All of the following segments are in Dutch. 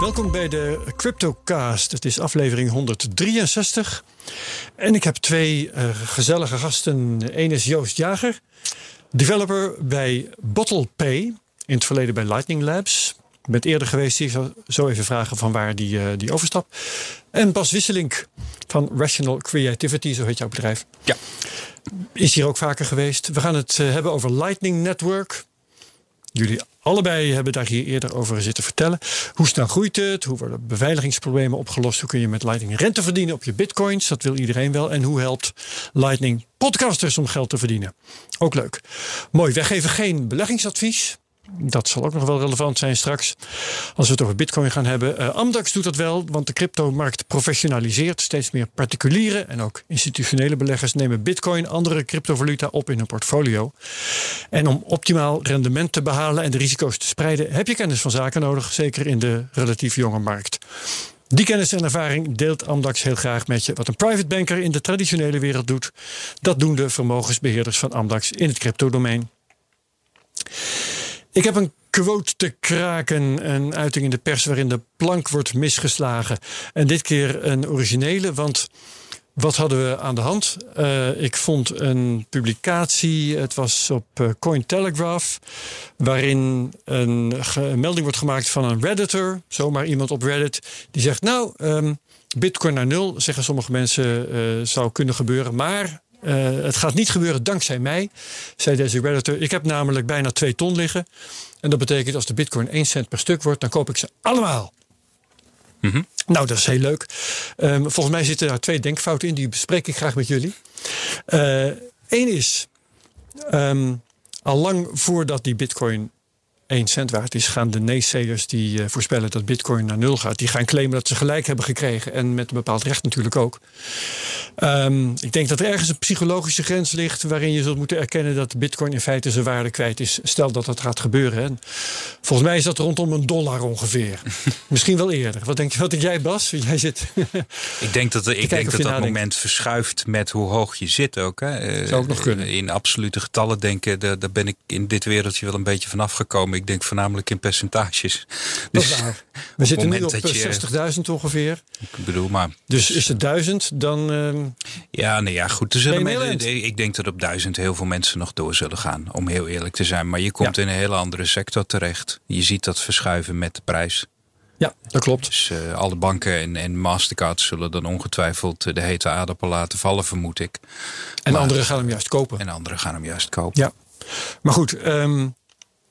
Welkom bij de CryptoCast. Het is aflevering 163. En ik heb twee uh, gezellige gasten. Eén is Joost Jager, developer bij BottlePay. In het verleden bij Lightning Labs. Ik ben eerder geweest. Ik zal zo even vragen van waar die, uh, die overstap. En Bas Wisselink van Rational Creativity, zo heet jouw bedrijf. Ja. Is hier ook vaker geweest. We gaan het uh, hebben over Lightning Network. Jullie allebei hebben daar hier eerder over zitten vertellen. Hoe snel groeit het? Hoe worden beveiligingsproblemen opgelost? Hoe kun je met Lightning rente verdienen op je bitcoins? Dat wil iedereen wel. En hoe helpt Lightning podcasters om geld te verdienen? Ook leuk. Mooi, wij geven geen beleggingsadvies. Dat zal ook nog wel relevant zijn straks. Als we het over Bitcoin gaan hebben. Uh, Amdax doet dat wel, want de cryptomarkt professionaliseert. Steeds meer particulieren en ook institutionele beleggers nemen Bitcoin, andere cryptovaluta op in hun portfolio. En om optimaal rendement te behalen en de risico's te spreiden, heb je kennis van zaken nodig, zeker in de relatief jonge markt. Die kennis en ervaring deelt Amdax heel graag met je. Wat een private banker in de traditionele wereld doet, dat doen de vermogensbeheerders van Amdax in het cryptodomein. Ik heb een quote te kraken, een uiting in de pers waarin de plank wordt misgeslagen. En dit keer een originele, want wat hadden we aan de hand? Uh, ik vond een publicatie, het was op uh, Cointelegraph, waarin een, melding wordt gemaakt van een redditor, zomaar iemand op Reddit, die zegt: Nou, um, Bitcoin naar nul, zeggen sommige mensen, uh, zou kunnen gebeuren, maar uh, het gaat niet gebeuren dankzij mij, zei deze redditor. Ik heb namelijk bijna 2 ton liggen. En dat betekent als de bitcoin 1 cent per stuk wordt, dan koop ik ze allemaal. Mm -hmm. Nou, dat is heel leuk. Um, volgens mij zitten daar twee denkfouten in, die bespreek ik graag met jullie. Eén uh, is, um, al lang voordat die bitcoin 1 cent waard is, gaan de naysayers die uh, voorspellen dat bitcoin naar nul gaat, die gaan claimen dat ze gelijk hebben gekregen. En met een bepaald recht natuurlijk ook. Um, ik denk dat er ergens een psychologische grens ligt waarin je zult moeten erkennen dat bitcoin in feite zijn waarde kwijt is. Stel dat dat gaat gebeuren. En volgens mij is dat rondom een dollar ongeveer. Misschien wel eerder. Wat denk, wat denk jij, Bas? Jij zit. ik denk dat, ik denk dat dat moment verschuift met hoe hoog je zit ook. Hè. Zou ook nog kunnen. In absolute getallen denken, daar, daar ben ik in dit wereldje wel een beetje vanaf gekomen. Ik denk voornamelijk in percentages. Dat dus is waar. We zitten nu op je... 60.000 ongeveer. Ik bedoel maar. Dus is het 1000, dan. Uh, ja, nee, ja, goed. Zullen men, ik denk dat op 1000 heel veel mensen nog door zullen gaan, om heel eerlijk te zijn. Maar je komt ja. in een hele andere sector terecht. Je ziet dat verschuiven met de prijs. Ja, dat klopt. Dus uh, alle banken en, en Mastercard zullen dan ongetwijfeld de hete aardappel laten vallen, vermoed ik. En maar, anderen gaan hem juist kopen. En anderen gaan hem juist kopen. Ja. Maar goed, um,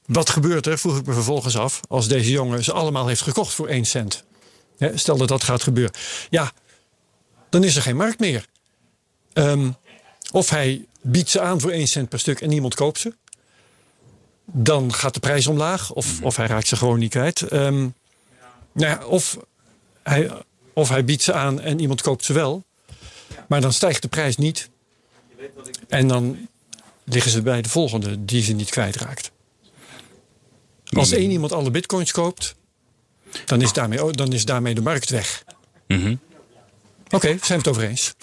wat gebeurt er, vroeg ik me vervolgens af, als deze jongen ze allemaal heeft gekocht voor 1 cent? Stel dat dat gaat gebeuren. Ja, dan is er geen markt meer. Um, of hij biedt ze aan voor 1 cent per stuk en niemand koopt ze. Dan gaat de prijs omlaag. Of, of hij raakt ze gewoon niet kwijt. Um, nou ja, of, hij, of hij biedt ze aan en iemand koopt ze wel. Maar dan stijgt de prijs niet. En dan liggen ze bij de volgende die ze niet kwijtraakt. Als één iemand alle bitcoins koopt, dan is daarmee, dan is daarmee de markt weg. Mm -hmm. Oké, okay, zijn we het over eens?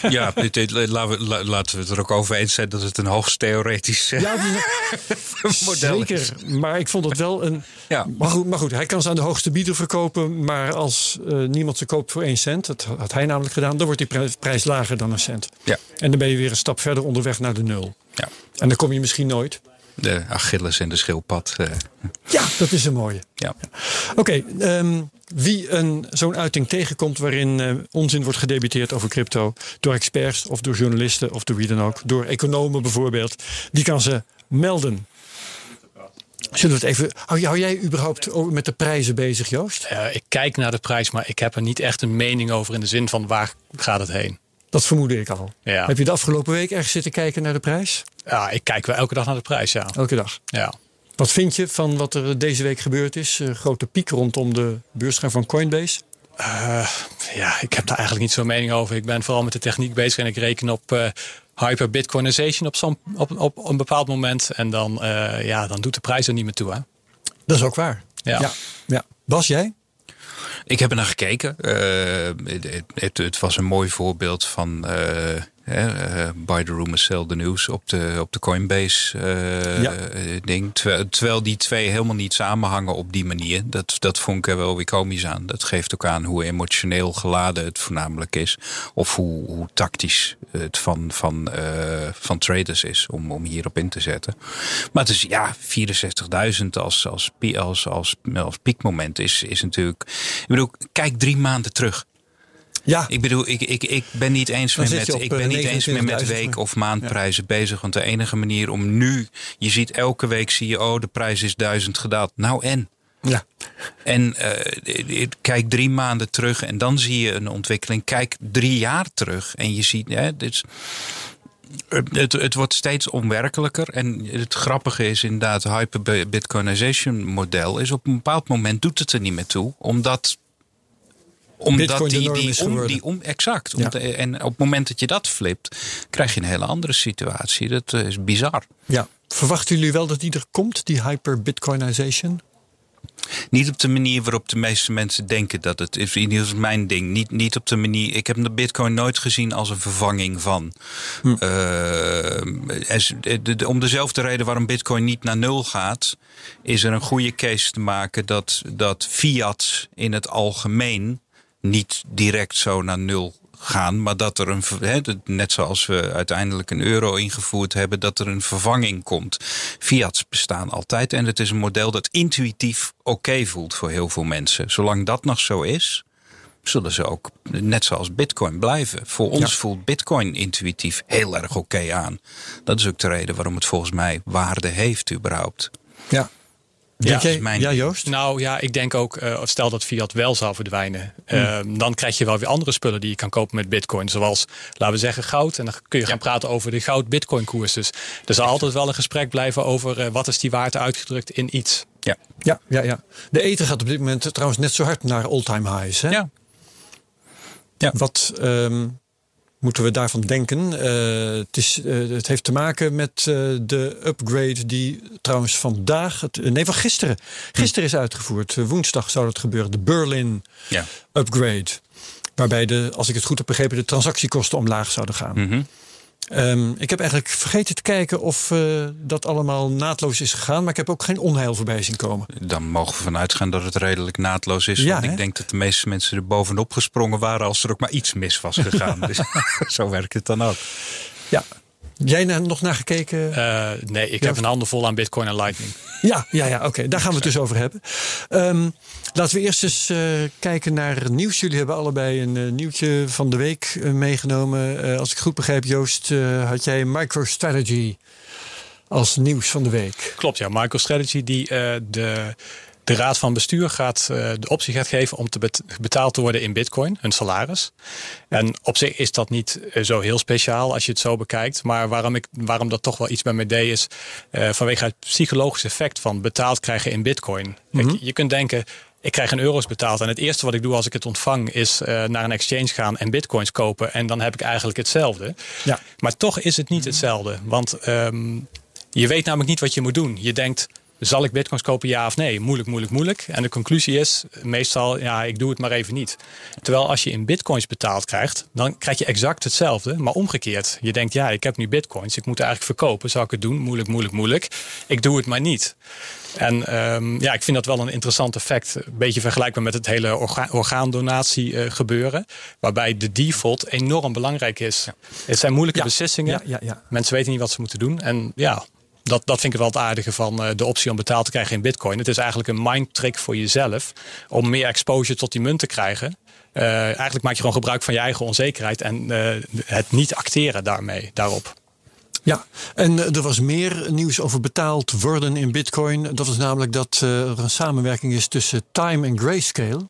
Ja, dit, dit, laten, we, laten we het er ook over eens zijn dat het een hoogst theoretisch ja, model zeker, is. maar ik vond het wel een... Ja. Maar, goed, maar goed, hij kan ze aan de hoogste bieder verkopen... maar als uh, niemand ze koopt voor 1 cent, dat had hij namelijk gedaan... dan wordt die prijs lager dan een cent. Ja. En dan ben je weer een stap verder onderweg naar de nul. Ja. En dan kom je misschien nooit... De Achilles en de schildpad. Uh. Ja, dat is een mooie. Ja. Oké, okay, um, wie een, zo'n uiting tegenkomt waarin uh, onzin wordt gedebuteerd over crypto door experts of door journalisten of door wie dan ook, door economen bijvoorbeeld, die kan ze melden. Zullen we het even. Hou, hou jij überhaupt met de prijzen bezig, Joost? Uh, ik kijk naar de prijs, maar ik heb er niet echt een mening over in de zin van waar gaat het heen. Dat vermoedde ik al. Ja. Heb je de afgelopen week ergens zitten kijken naar de prijs? Ja, ik kijk wel elke dag naar de prijs, ja. Elke dag? Ja. Wat vind je van wat er deze week gebeurd is? Uh, grote piek rondom de beursgang van Coinbase? Uh, ja, ik heb daar eigenlijk niet zo'n mening over. Ik ben vooral met de techniek bezig en ik reken op uh, hyper bitcoinization op, op, op, op een bepaald moment. En dan, ja, dan doet de prijs er niet meer toe. Hè? Dat is ook waar. Ja. ja. ja. Bas, jij? Ik heb er naar gekeken. Uh, het, het, het, was een mooi voorbeeld van uh, Hè, buy the rumor, sell the news op de, op de Coinbase ding. Terwijl, terwijl, die twee helemaal niet samenhangen op die manier. Dat, dat vond ik er wel weer komisch aan. Dat geeft ook aan hoe emotioneel geladen het voornamelijk is. Of hoe, hoe tactisch het van, van, van traders is om, om hierop in te zetten. Maar het is ja, 64.000 als, als, als, als, als piekmoment is, is natuurlijk. Ik bedoel, kijk drie maanden terug. Ja. Ik bedoel, ik, ik, ik ben niet eens meer met, ik ben eh, niet eens meer met week- of maandprijzen bezig. Want de enige manier om nu, je ziet elke week zie je, oh, de prijs is duizend gedaald. Nou en? Ja. En uh, kijk drie maanden terug en dan zie je een ontwikkeling. Kijk drie jaar terug en je ziet, hè, dit, het, het wordt steeds onwerkelijker. En het grappige is inderdaad, het hyper-Bitcoinization model is op een bepaald moment doet het er niet meer toe. Omdat omdat die, die, om, die om, exact. En op het moment dat je dat flipt, krijg je een hele andere situatie. Dat eh, is bizar. Ja. Verwachten jullie wel dat die er komt, die hyper-Bitcoinization? Niet op de manier waarop de meeste mensen denken dat het is. In is mijn ding. Niet, niet op de manier. Ik heb de Bitcoin nooit gezien als een vervanging van. Hm. Uh, om dezelfde reden waarom Bitcoin niet naar nul gaat, is er een goede case te maken dat, dat fiat in het algemeen niet direct zo naar nul gaan, maar dat er een, net zoals we uiteindelijk een euro ingevoerd hebben, dat er een vervanging komt. Fiats bestaan altijd en het is een model dat intuïtief oké voelt voor heel veel mensen. Zolang dat nog zo is, zullen ze ook net zoals Bitcoin blijven. Voor ons voelt Bitcoin intuïtief heel erg oké aan. Dat is ook de reden waarom het volgens mij waarde heeft überhaupt. Ja, ja, mijn... ja, Joost? Nou ja, ik denk ook, uh, stel dat fiat wel zou verdwijnen, hmm. uh, dan krijg je wel weer andere spullen die je kan kopen met bitcoin. Zoals, laten we zeggen, goud. En dan kun je gaan praten over de goud-bitcoin koers. Dus er zal altijd wel een gesprek blijven over uh, wat is die waarde uitgedrukt in iets. Ja. Ja, ja, ja. De eten gaat op dit moment trouwens net zo hard naar all-time highs. Hè? Ja. ja. Wat um, moeten we daarvan denken? Uh, het, is, uh, het heeft te maken met uh, de upgrade die trouwens vandaag, het, nee van gisteren, gisteren is uitgevoerd. woensdag zou dat gebeuren, de Berlin ja. upgrade. Waarbij de, als ik het goed heb begrepen, de transactiekosten omlaag zouden gaan. Mm -hmm. Um, ik heb eigenlijk vergeten te kijken of uh, dat allemaal naadloos is gegaan. Maar ik heb ook geen onheil voorbij zien komen. Dan mogen we vanuit gaan dat het redelijk naadloos is. Ja, want ik denk dat de meeste mensen er bovenop gesprongen waren als er ook maar iets mis was gegaan. dus zo werkt het dan ook. Ja, Jij nog naar gekeken? Uh, nee, ik heb een handen vol aan Bitcoin en Lightning. Ja, ja, ja oké. Daar gaan we het dus over hebben. Um, laten we eerst eens uh, kijken naar nieuws. Jullie hebben allebei een uh, nieuwtje van de week meegenomen. als ik goed begrijp, Joost, had jij MicroStrategy als nieuws van de week. Klopt, ja. MicroStrategy die de de raad van bestuur gaat uh, de optie gaat geven om te betaald te worden in bitcoin, hun salaris. En op zich is dat niet uh, zo heel speciaal als je het zo bekijkt. Maar waarom, ik, waarom dat toch wel iets bij me deed is uh, vanwege het psychologische effect van betaald krijgen in bitcoin. Kijk, mhm. je kunt denken, ik krijg een euro's betaald. En het eerste wat ik doe als ik het ontvang is uh, naar een exchange gaan en bitcoins kopen. En dan heb ik eigenlijk hetzelfde. Ja. Maar toch is het niet hetzelfde. Want um, je weet namelijk niet wat je moet doen. Je denkt, zal ik bitcoins kopen, ja of nee? Moeilijk, moeilijk, moeilijk. En de conclusie is meestal, ja, ik doe het maar even niet. Terwijl als je in bitcoins betaald krijgt, dan krijg je exact hetzelfde, maar omgekeerd. Je denkt, ja, ik heb nu bitcoins, ik moet eigenlijk verkopen. Zou ik het doen? Moeilijk, moeilijk, moeilijk. Ik doe het maar niet. En um, ja, ik vind dat wel een interessant effect. Een beetje vergelijkbaar met het hele orga orgaandonatie uh, gebeuren. Waarbij de default enorm belangrijk is. Het zijn moeilijke beslissingen. Ja, Mensen weten niet wat ze moeten doen. En ja, dat, dat vind ik wel het aardige van uh, de optie om betaald te krijgen in bitcoin. Het is eigenlijk een mind trick voor jezelf om meer exposure tot die munt te krijgen. Uh, eigenlijk maak je gewoon gebruik van je eigen onzekerheid en uh, het niet acteren daarmee, daarop. Ja, en er was meer nieuws over betaald worden in Bitcoin. Dat was namelijk dat er een samenwerking is tussen Time en Grayscale.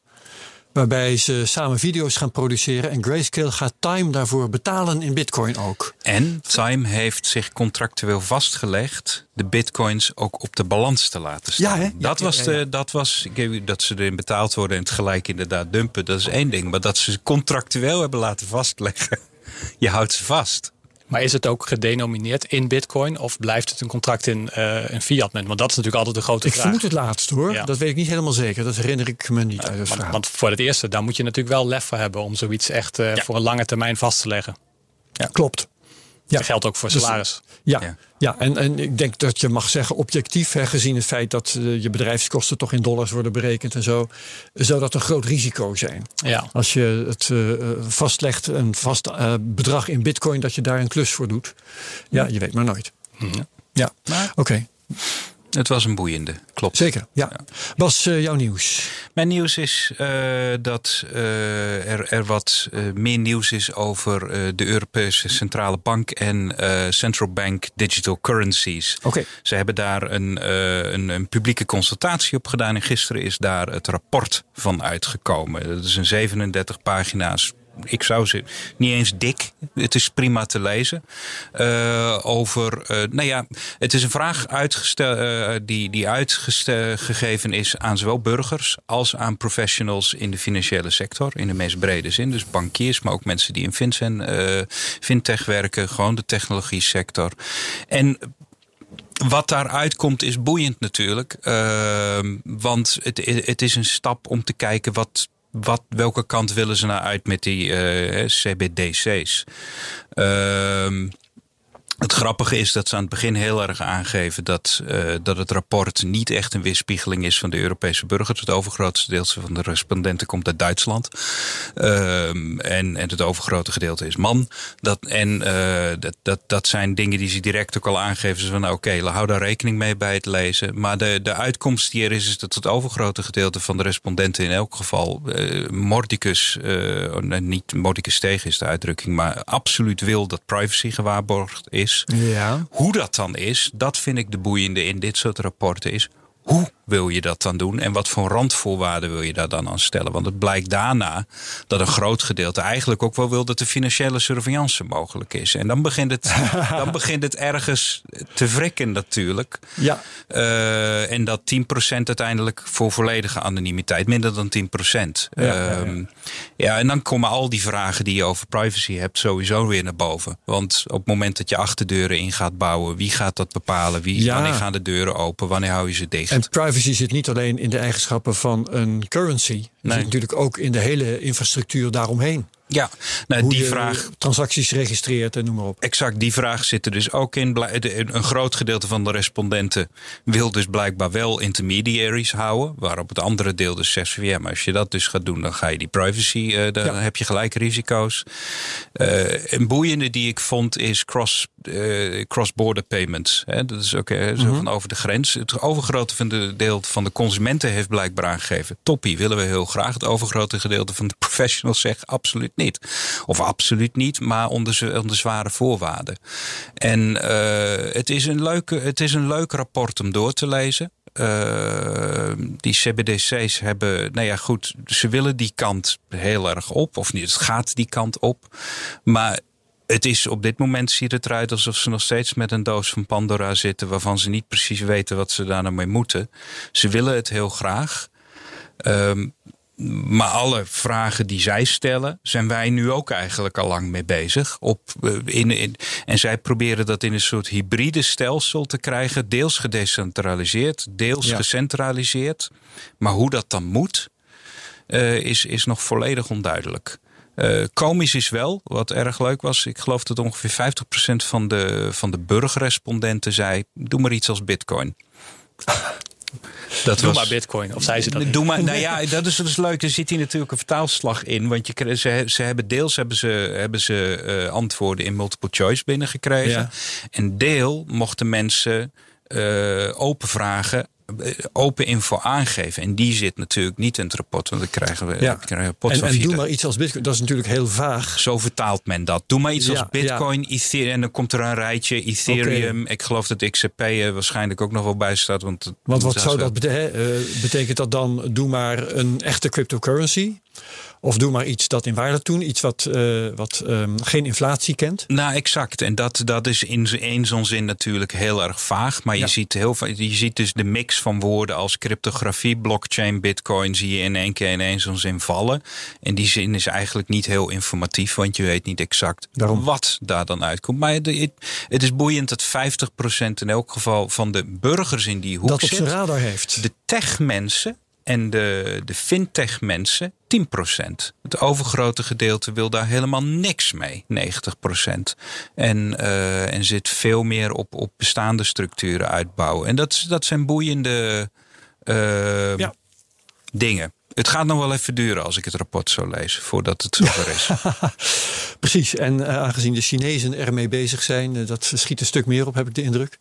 Waarbij ze samen video's gaan produceren. En Grayscale gaat Time daarvoor betalen in bitcoin ook. En Time heeft zich contractueel vastgelegd de bitcoins ook op de balans te laten staan. Ja, dat, was de, dat was dat ze erin betaald worden en het gelijk inderdaad dumpen. Dat is één ding. Maar dat ze contractueel hebben laten vastleggen. Je houdt ze vast. Maar is het ook gedenomineerd in bitcoin of blijft het een contract in uh, een fiat munt? Want dat is natuurlijk altijd de grote ik vraag. Ik vermoed het laatste hoor. Dat weet ik niet helemaal zeker. Dat herinner ik me niet uit want, want, voor het eerste, daar moet je natuurlijk wel lef voor hebben om zoiets echt uh, voor een lange termijn vast te leggen. Ja. Klopt. Ja. Dat geldt ook voor Dus- salaris. Ja, Ja. ja. en, en ik denk dat je mag zeggen, objectief, hè, gezien het feit dat eh, je bedrijfskosten toch in dollars worden berekend en zo, zou dat een groot risico zijn. Ja. Als je het eh, eh, vastlegt, een vast eh, bedrag in bitcoin, dat je daar een klus voor doet. Ja, je weet maar nooit. Mhm. Ja, Maar oké. Het was een boeiende, klopt. Zeker, ja. Bas, eh, jouw nieuws. Mijn nieuws is eh, dat eh, er, er wat meer nieuws is over de Europese Centrale Bank en Central Bank Digital Currencies. Oké. Ze hebben daar een, een, een publieke consultatie op gedaan en gisteren is daar het rapport van uitgekomen. Dat is een 37 pagina's. Ik zou ze niet eens dik. Het is prima te lezen. Eh, over, eh, nou ja, het is een vraag eh, die, die uitgegeven is aan zowel burgers als aan professionals in de financiële sector. In de meest brede zin. Dus bankiers, maar ook mensen die in FinCEN, fintech werken. Gewoon de technologie sector. En wat daaruit komt is boeiend natuurlijk. Want het, het is een stap om te kijken wat, wat, welke kant willen ze nou uit met die eh, CBDC's. Ehm het grappige is dat ze aan het begin heel erg aangeven dat, uh, dat het rapport niet echt een weerspiegeling is van de Europese burgers. Het overgrootste deel van de respondenten komt uit Duitsland. Um, en, en het overgrote gedeelte is man. Dat, en uh, dat, dat, dat zijn dingen die ze direct ook al aangeven. Ze van nou, oké, okay, hou daar rekening mee bij het lezen. Maar de, de uitkomst die er is, is dat het overgrote gedeelte van de respondenten in elk geval uh, mordicus, niet mordicus tegen is de uitdrukking, maar absoluut wil dat privacy gewaarborgd is. Ja. Hoe dat dan is, dat vind ik de boeiende in dit soort rapporten is. Hoe wil je dat dan doen en wat voor randvoorwaarden wil je daar dan aan stellen? Want het blijkt daarna dat een groot gedeelte eigenlijk ook wel wil dat de financiële surveillance mogelijk is. En dan begint het, dan begint het ergens te wrikken natuurlijk. Ja. Uh, en dat 10% uiteindelijk voor volledige anonimiteit, minder dan 10%. Ja, ja, uh, ja, en dan komen al die vragen die je over privacy hebt sowieso weer naar boven. Want op het moment dat je achterdeuren in gaat bouwen, wie gaat dat bepalen? Wie, Ja. Wanneer gaan de deuren open? Wanneer hou je ze dicht? En privacy zit niet alleen in de eigenschappen van een currency. Het Nee. zit natuurlijk ook in de hele infrastructuur daaromheen. Ja, nou, Hoe die je vraag. transacties registreert en noem maar op. Exact, die vraag zit er dus ook in. Een groot gedeelte van de respondenten wil dus blijkbaar wel intermediaries houden. Waarop het andere deel dus zegt van ja, maar als je dat dus gaat doen, dan ga je die privacy, eh dan Ja. heb je gelijk risico's. Eh, een boeiende die ik vond is cross, eh, cross-border payments. Hè, dat is ook zo Mhm. van over de grens. Het overgrote van de deel van de consumenten heeft blijkbaar aangegeven. Toppie, willen we heel graag. Het overgrote gedeelte van de professionals zegt absoluut niet. Of absoluut niet, maar onder, onder zware voorwaarden. En eh, het, is een leuke, het is een leuk rapport om door te lezen. Eh, die CBDC's hebben, nou ja, goed, ze willen die kant heel erg op. Of niet, het gaat die kant op. Maar het is op dit moment ziet het eruit alsof ze nog steeds met een doos van Pandora zitten. waarvan ze niet precies weten wat ze daar nou mee moeten. Ze willen het heel graag. Ehm, maar alle vragen die zij stellen, zijn wij nu ook eigenlijk al lang mee bezig. Op, eh, in, in, en zij proberen dat in een soort hybride stelsel te krijgen. Deels gedecentraliseerd, deels Ja. gecentraliseerd. Maar hoe dat dan moet, eh, is, is nog volledig onduidelijk. Eh, komisch is wel, wat erg leuk was. Ik geloof dat ongeveer 50% van de, van de burgerrespondenten zei: Doe maar iets als Bitcoin. Dat Doe maar bitcoin. Of zei ze dat? Doe maar, nou ja, dat is, is leuk. Er zit hier natuurlijk een vertaalslag in. Want je, ze, ze hebben deels hebben ze, hebben ze eh, antwoorden in multiple choice binnengekregen. Ja. En deel mochten mensen eh, open vragen. Eh, Open info aangeven. En die zit natuurlijk niet in het rapport. Want dan krijgen we Ja. krijgen we pot En, van en doe maar iets als bitcoin. Dat is natuurlijk heel vaag. Zo vertaalt men dat. Doe maar iets als Ja, Bitcoin, Ethereum. En dan komt er een rijtje. Ethereum. Ik geloof dat XRP er waarschijnlijk ook nog wel bij staat. Want, wat zou wel- dat betekenen? betekent dat dan, doe maar een echte cryptocurrency? Of doe maar iets dat in waarde doen, iets wat, eh, wat ehm, geen inflatie kent? Nou, exact. En dat, dat is in in zo'n zin natuurlijk heel erg vaag. Maar Ja. je, ziet heel, je ziet dus de mix van woorden als cryptografie, blockchain, bitcoin... zie je in één keer in één zo'n zin vallen. En die zin is eigenlijk niet heel informatief... want je weet niet exact Daarom. wat daar dan uitkomt. Maar het, het- is boeiend dat 50% in elk geval van de burgers in die hoek dat op zit. zijn radar heeft. De techmensen en de, de fintech mensen 10%. Het overgrote gedeelte wil daar helemaal niks mee, 90%. En, uh, en zit veel meer op, op bestaande structuren uitbouwen. En dat, dat zijn boeiende uh, ja. dingen. Het gaat nog wel even duren als ik het rapport zo lees, voordat het zover is. Precies, en uh, aangezien de Chinezen ermee bezig zijn, uh, dat schiet een stuk meer op, heb ik de indruk.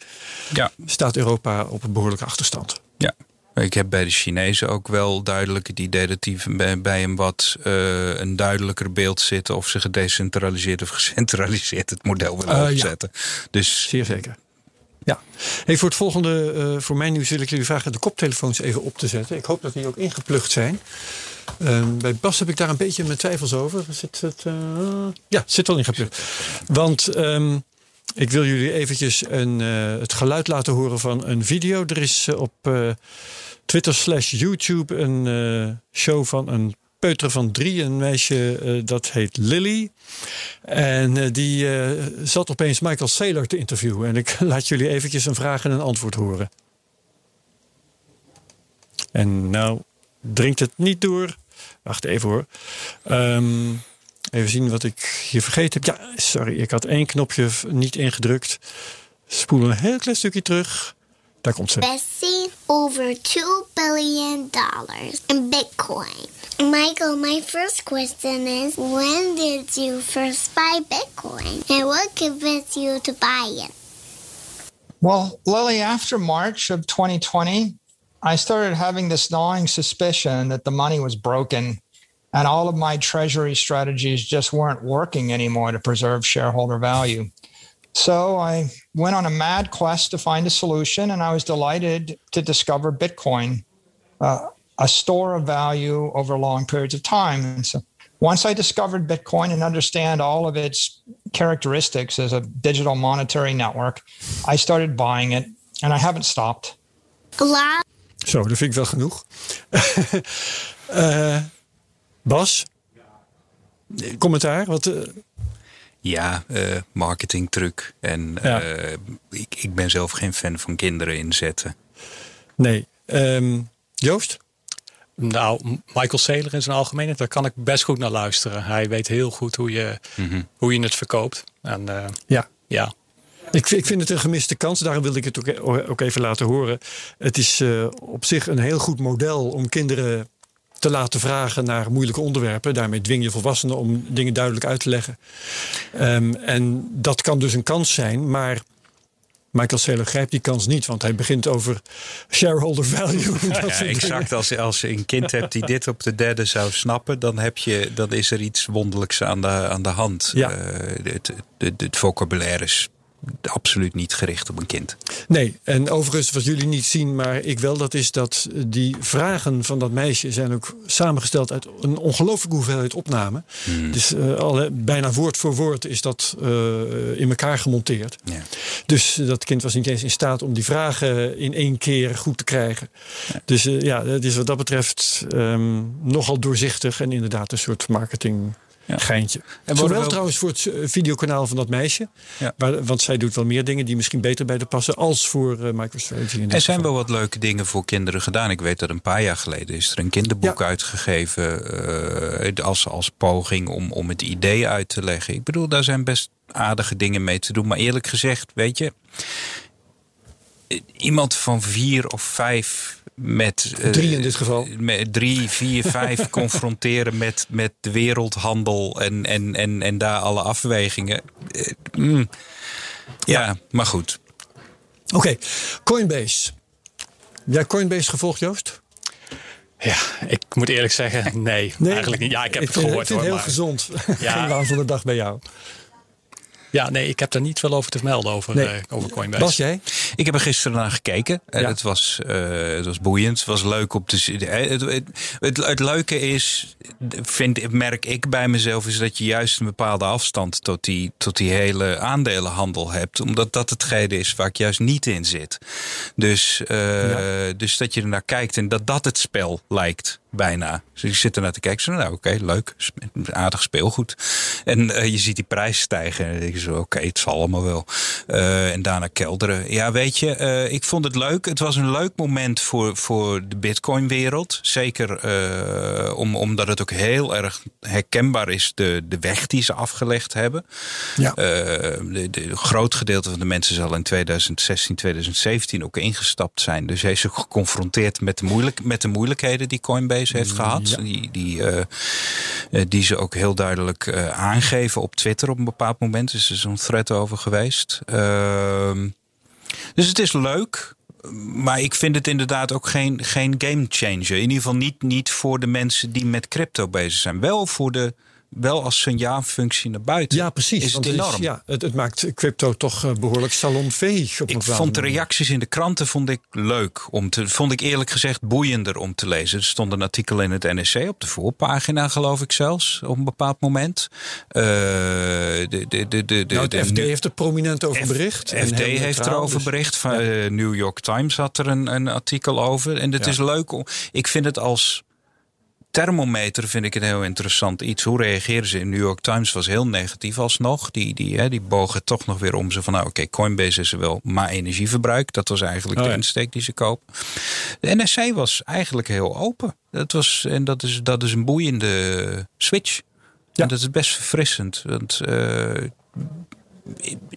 Ja. Staat Europa op een behoorlijke achterstand. Ja. Ik heb bij de Chinezen ook wel duidelijk het idee dat die bij, een wat uh, een duidelijker beeld zitten of ze gedecentraliseerd of gecentraliseerd het model willen opzetten. Ja. Dus zeer zeker. Ja. Hey, voor het volgende, uh, voor mijn nieuws wil ik jullie vragen de koptelefoons even op te zetten. Ik hoop dat die ook ingeplucht zijn. Uh, bij Bas heb ik daar een beetje mijn twijfels over. Zit het, uh, ja, zit wel ingeplucht. Want um, ik wil jullie eventjes een, uh, het geluid laten horen van een video. Er is op Twitter slash YouTube een show van een peuter van drie, een meisje dat heet Lily. En die zat opeens Michael Saylor te interviewen. En ik laat jullie eventjes een vraag en een antwoord horen. En nou dringt het niet door. Wacht even hoor. Um, even zien wat ik hier vergeten heb. Ja, sorry, ik had één knopje niet ingedrukt. Spoelen een heel klein stukje terug. Daar komt ze. Bessie over 2 billion dollars in Bitcoin. Michael, my first question is when did you first buy Bitcoin and what convinced you to buy it? Well, Lily, after March of 2020, I started having this gnawing suspicion that the money was broken and all of my treasury strategies just weren't working anymore to preserve shareholder value. So I went on a mad quest to find a solution, and I was delighted to discover Bitcoin, uh, a store of value over long periods of time. And so once I discovered Bitcoin and understand all of its characteristics as a digital monetary network, I started buying it, and I haven't stopped. Zo, dat vind ik wel genoeg. uh, Bas, commentaar? Wat, uh... Ja, uh, marketingtruc. En ja. uh, ik, ik ben zelf geen fan van kinderen inzetten. Nee. Um, Joost? Nou, Michael Saylor in zijn algemeenheid, daar kan ik best goed naar luisteren. Hij weet heel goed hoe je, mm -hmm. hoe je het verkoopt. En, uh, ja. ja. Ik, ik, vind het een gemiste kans. Daarom wilde ik het ook, ook even laten horen. Het is op zich een heel goed model om kinderen te laten vragen naar moeilijke onderwerpen. Daarmee dwing je volwassenen om dingen duidelijk uit te leggen. Um, en dat kan dus een kans zijn, maar Michael Saylor grijpt die kans niet, want hij begint over shareholder value. Ja, exact. Als, als je een kind hebt die dit op de derde zou snappen, dan, heb je, dan is er iets wonderlijks aan de, aan de hand. Ja. Uh, het, het, het vocabulaire is absoluut niet gericht op een kind. Nee, en overigens wat jullie niet zien, maar ik wel, dat is dat die vragen van dat meisje zijn ook samengesteld uit een ongelooflijke hoeveelheid opnamen. Hmm. Dus uh, al, bijna woord voor woord is dat uh, in elkaar gemonteerd. Ja. Dus dat kind was niet eens in staat om die vragen in één keer goed te krijgen. Ja. Dus ja, het is wat dat betreft um, nogal doorzichtig en inderdaad een soort marketing. Ja. Geintje. En Zowel wel... trouwens voor het videokanaal van dat meisje. Ja. Waar, want zij doet wel meer dingen die misschien beter bij de passen. Als voor uh, MicroStrategy. Er zijn wel wat leuke dingen voor kinderen gedaan. Ik weet dat een paar jaar geleden is er een kinderboek ja. uitgegeven. Uh, als, als poging om, om het idee uit te leggen. Ik bedoel, daar zijn best aardige dingen mee te doen. Maar eerlijk gezegd, weet je. Iemand van vier of vijf met uh, drie in dit geval. Met drie, vier, vijf confronteren met, met de wereldhandel en, en, en, en daar alle afwegingen. Uh, mm. ja, ja, maar goed. Oké, okay. Coinbase. Jij Coinbase gevolgd, Joost? Ja, ik moet eerlijk zeggen, nee, nee eigenlijk niet. Ja, ik heb ik het gehoord. Ik vind het heel maar... gezond. Ja. Geen waan van de dag bij jou. Ja, nee, ik heb er niet veel over te melden over, nee. uh, over Coinbase. Bas, jij? Ik heb er gisteren naar gekeken. Ja. Het, was, uh, het was boeiend. Het was leuk om te zien. Het, het, het, het, leuke is, vind, merk ik bij mezelf, is dat je juist een bepaalde afstand tot die, tot die hele aandelenhandel hebt. Omdat dat hetgeen is waar ik juist niet in zit. Dus, uh, dus dat je er naar kijkt en dat dat het spel lijkt bijna. Dus je zit er naar te kijken. Zo, nou, oké, leuk. Aardig speelgoed. En uh, je ziet die prijs stijgen. En dan denk je oké, okay, het zal allemaal wel. Uh, en daarna kelderen. Ja, weet je, uh, ik vond het leuk. Het was een leuk moment voor, voor de Bitcoin-wereld. Zeker om, omdat het ook heel erg herkenbaar is, de, de weg die ze afgelegd hebben. Ja. de, de groot gedeelte van de mensen zal in 2016, 2017 ook ingestapt zijn. Dus hij is ook geconfronteerd met de, moeilijk, met de moeilijkheden die Coinbase heeft gehad. Die, die, die ze ook heel duidelijk aangeven op Twitter op een bepaald moment. Is zo'n thread over geweest. Uh, dus het is leuk. Maar ik vind het inderdaad ook geen, geen game changer. In ieder geval niet, niet voor de mensen die met crypto bezig zijn. Wel voor de wel als signaalfunctie naar buiten. Ja, precies. Is het enorm. ja, het, het, maakt crypto toch uh, behoorlijk salonveeg. Op ik vond de reacties in de kranten vond ik leuk. Om te, vond ik eerlijk gezegd boeiender om te lezen. Er stond een artikel in het NSC op de voorpagina, geloof ik zelfs, op een bepaald moment. Uh, de, de, de, de, nou, de, FD heeft er prominent over bericht. FD heeft erover dus, bericht. Van, ja. uh, New York Times had er een, een artikel over. En het ja. is leuk. Om, ik vind het als thermometer vind ik het heel interessant iets. Hoe reageren ze? In New York Times was heel negatief alsnog. Die, die, hè, die bogen toch nog weer om ze van nou oké, okay, Coinbase is er wel, maar energieverbruik. Dat was eigenlijk oh, de insteek die ze kopen. De NSC was eigenlijk heel open. Dat was, en dat is, dat is een boeiende switch. Ja. En dat is best verfrissend. Want uh,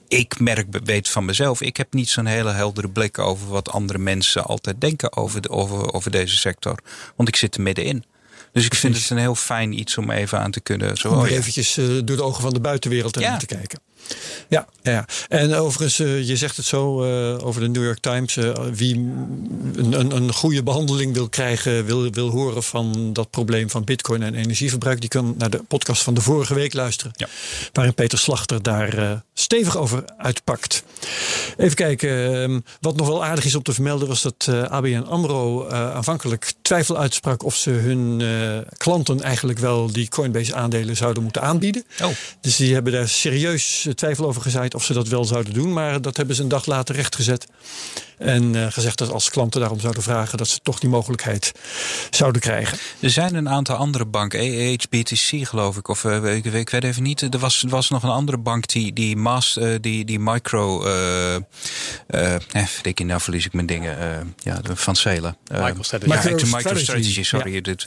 ik merk, weet van mezelf, ik heb niet zo'n hele heldere blik over wat andere mensen altijd denken over, de, over, over deze sector. Want ik zit er middenin. Dus ik vind het een heel fijn iets om even aan te kunnen. Zo, om oh, eventjes uh, door de ogen van de buitenwereld ja. te kijken. Ja, ja, en overigens, uh, je zegt het zo uh, over de New York Times. Uh, wie een, een, een, goede behandeling wil krijgen, wil, wil horen van dat probleem van bitcoin en energieverbruik, die kan naar de podcast van de vorige week luisteren. Ja. Waarin Peter Slachter daar stevig over uitpakt. Even kijken, ehm, wat nog wel aardig is om te vermelden, was dat ABN Amro aanvankelijk twijfel uitsprak of ze hun klanten eigenlijk wel die Coinbase aandelen zouden moeten aanbieden. Oh. Dus die hebben daar serieus twijfel over gezaaid of ze dat wel zouden doen. Maar dat hebben ze een dag later rechtgezet. En uh, gezegd dat als klanten daarom zouden vragen, dat ze toch die mogelijkheid zouden krijgen. Er zijn een aantal andere banken, HBTC geloof ik, of uh, ik, ik, weet even niet. Er was, was nog een andere bank die, die, mass, uh, die, die micro. Uh, eh, ik nou verlies ik mijn dingen. ja, van Celen. MicroStrategy. Ja, MicroStrategy, sorry. Ja. Dit,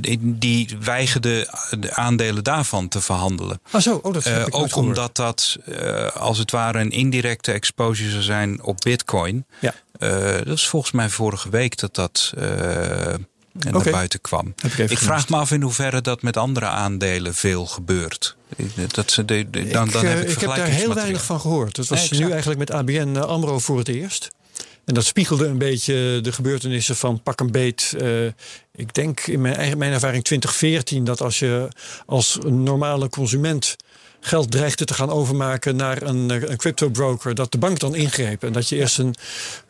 die, die weigerde de aandelen daarvan te verhandelen. Ah, zo, oh, dat heb ik ook omdat dat als het ware een indirecte exposure zou zijn op Bitcoin. Ja. Uh, dat is volgens mij vorige week dat dat uh, naar buiten kwam. Ik, ik vraag me af in hoeverre dat met andere aandelen veel gebeurt. Dat ze de, de, dan, ik, dan heb ik, ik heb daar heel weinig van gehoord. Dat was nee, nu eigenlijk met ABN AMRO voor het eerst. En dat spiegelde een beetje de gebeurtenissen van pak een beet. Uh, ik denk in mijn, eigen, mijn ervaring 2014 dat als je als normale consument geld dreigde te gaan overmaken naar een, een crypto broker, dat de bank dan ingreep. En dat je eerst een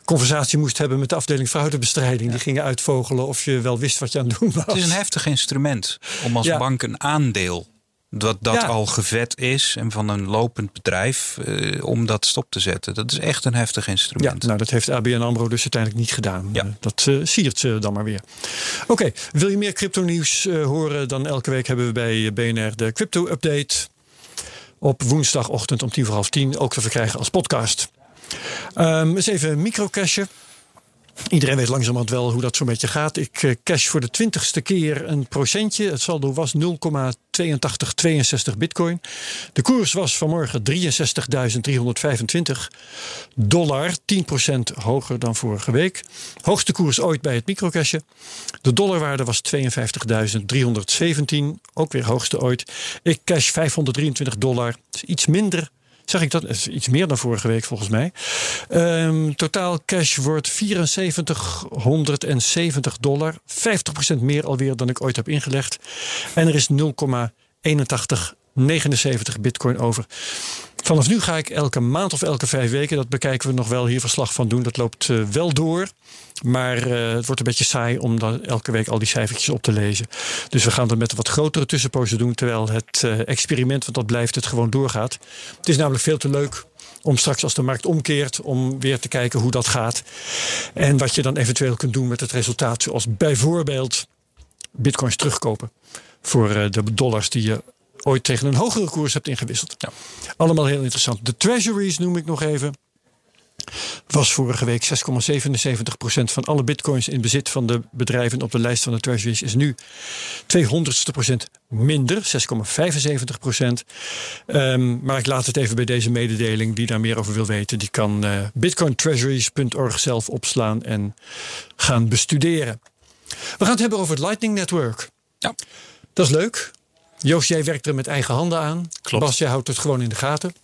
conversatie moest hebben met de afdeling fraudebestrijding. Die gingen uitvogelen of je wel wist wat je aan het doen was. Het is een heftig instrument om als ja. bank een aandeel dat dat ja. al gevet is en van een lopend bedrijf uh, om dat stop te zetten. Dat is echt een heftig instrument. Ja, nou dat heeft ABN AMRO dus uiteindelijk niet gedaan. Ja. Uh, dat uh, siert ze dan maar weer. Oké, okay, wil je meer crypto nieuws horen? Dan elke week hebben we bij BNR de crypto update op woensdagochtend om tien voor half tien ook te verkrijgen als podcast. Um, eens even microcashen. Iedereen weet langzamerhand wel hoe dat zo'n beetje gaat. Ik uh, cash voor de twintigste keer een procentje. Het saldo was 0,8262 bitcoin. De koers was vanmorgen 63.325 dollar. 10% hoger dan vorige week. Hoogste koers ooit bij het microcashen. De dollarwaarde was 52.317. Ook weer hoogste ooit. Ik cash 523 dollar. is iets minder Zeg ik dat? is iets meer dan vorige week volgens mij. Um, totaal cash wordt 7470 dollar. 50% meer alweer dan ik ooit heb ingelegd. En er is 0,8179 bitcoin over. Vanaf nu ga ik elke maand of elke vijf weken, dat bekijken we nog wel hier verslag van doen. Dat loopt uh, wel door. Maar uh, het wordt een beetje saai om dan elke week al die cijfertjes op te lezen. Dus we gaan dat met een wat grotere tussenpozen doen. Terwijl het uh, experiment, want dat blijft, het gewoon doorgaat. Het is namelijk veel te leuk om straks als de markt omkeert, om weer te kijken hoe dat gaat. En wat je dan eventueel kunt doen met het resultaat. Zoals bijvoorbeeld bitcoins terugkopen voor de dollars die je ooit tegen een hogere koers hebt ingewisseld. Ja. Allemaal heel interessant. De treasuries noem ik nog even. Was vorige week 6,77% van alle bitcoins in bezit van de bedrijven op de lijst van de treasuries is nu 200ste procent minder, 6,75%. Um, maar ik laat het even bij deze mededeling. Die daar meer over wil weten, die kan uh, bitcointreasuries.org zelf opslaan en gaan bestuderen. We gaan het hebben over het Lightning Network. Ja. Dat is leuk. Joost, jij werkt er met eigen handen aan. Klopt. Bas, jij houdt het gewoon in de gaten.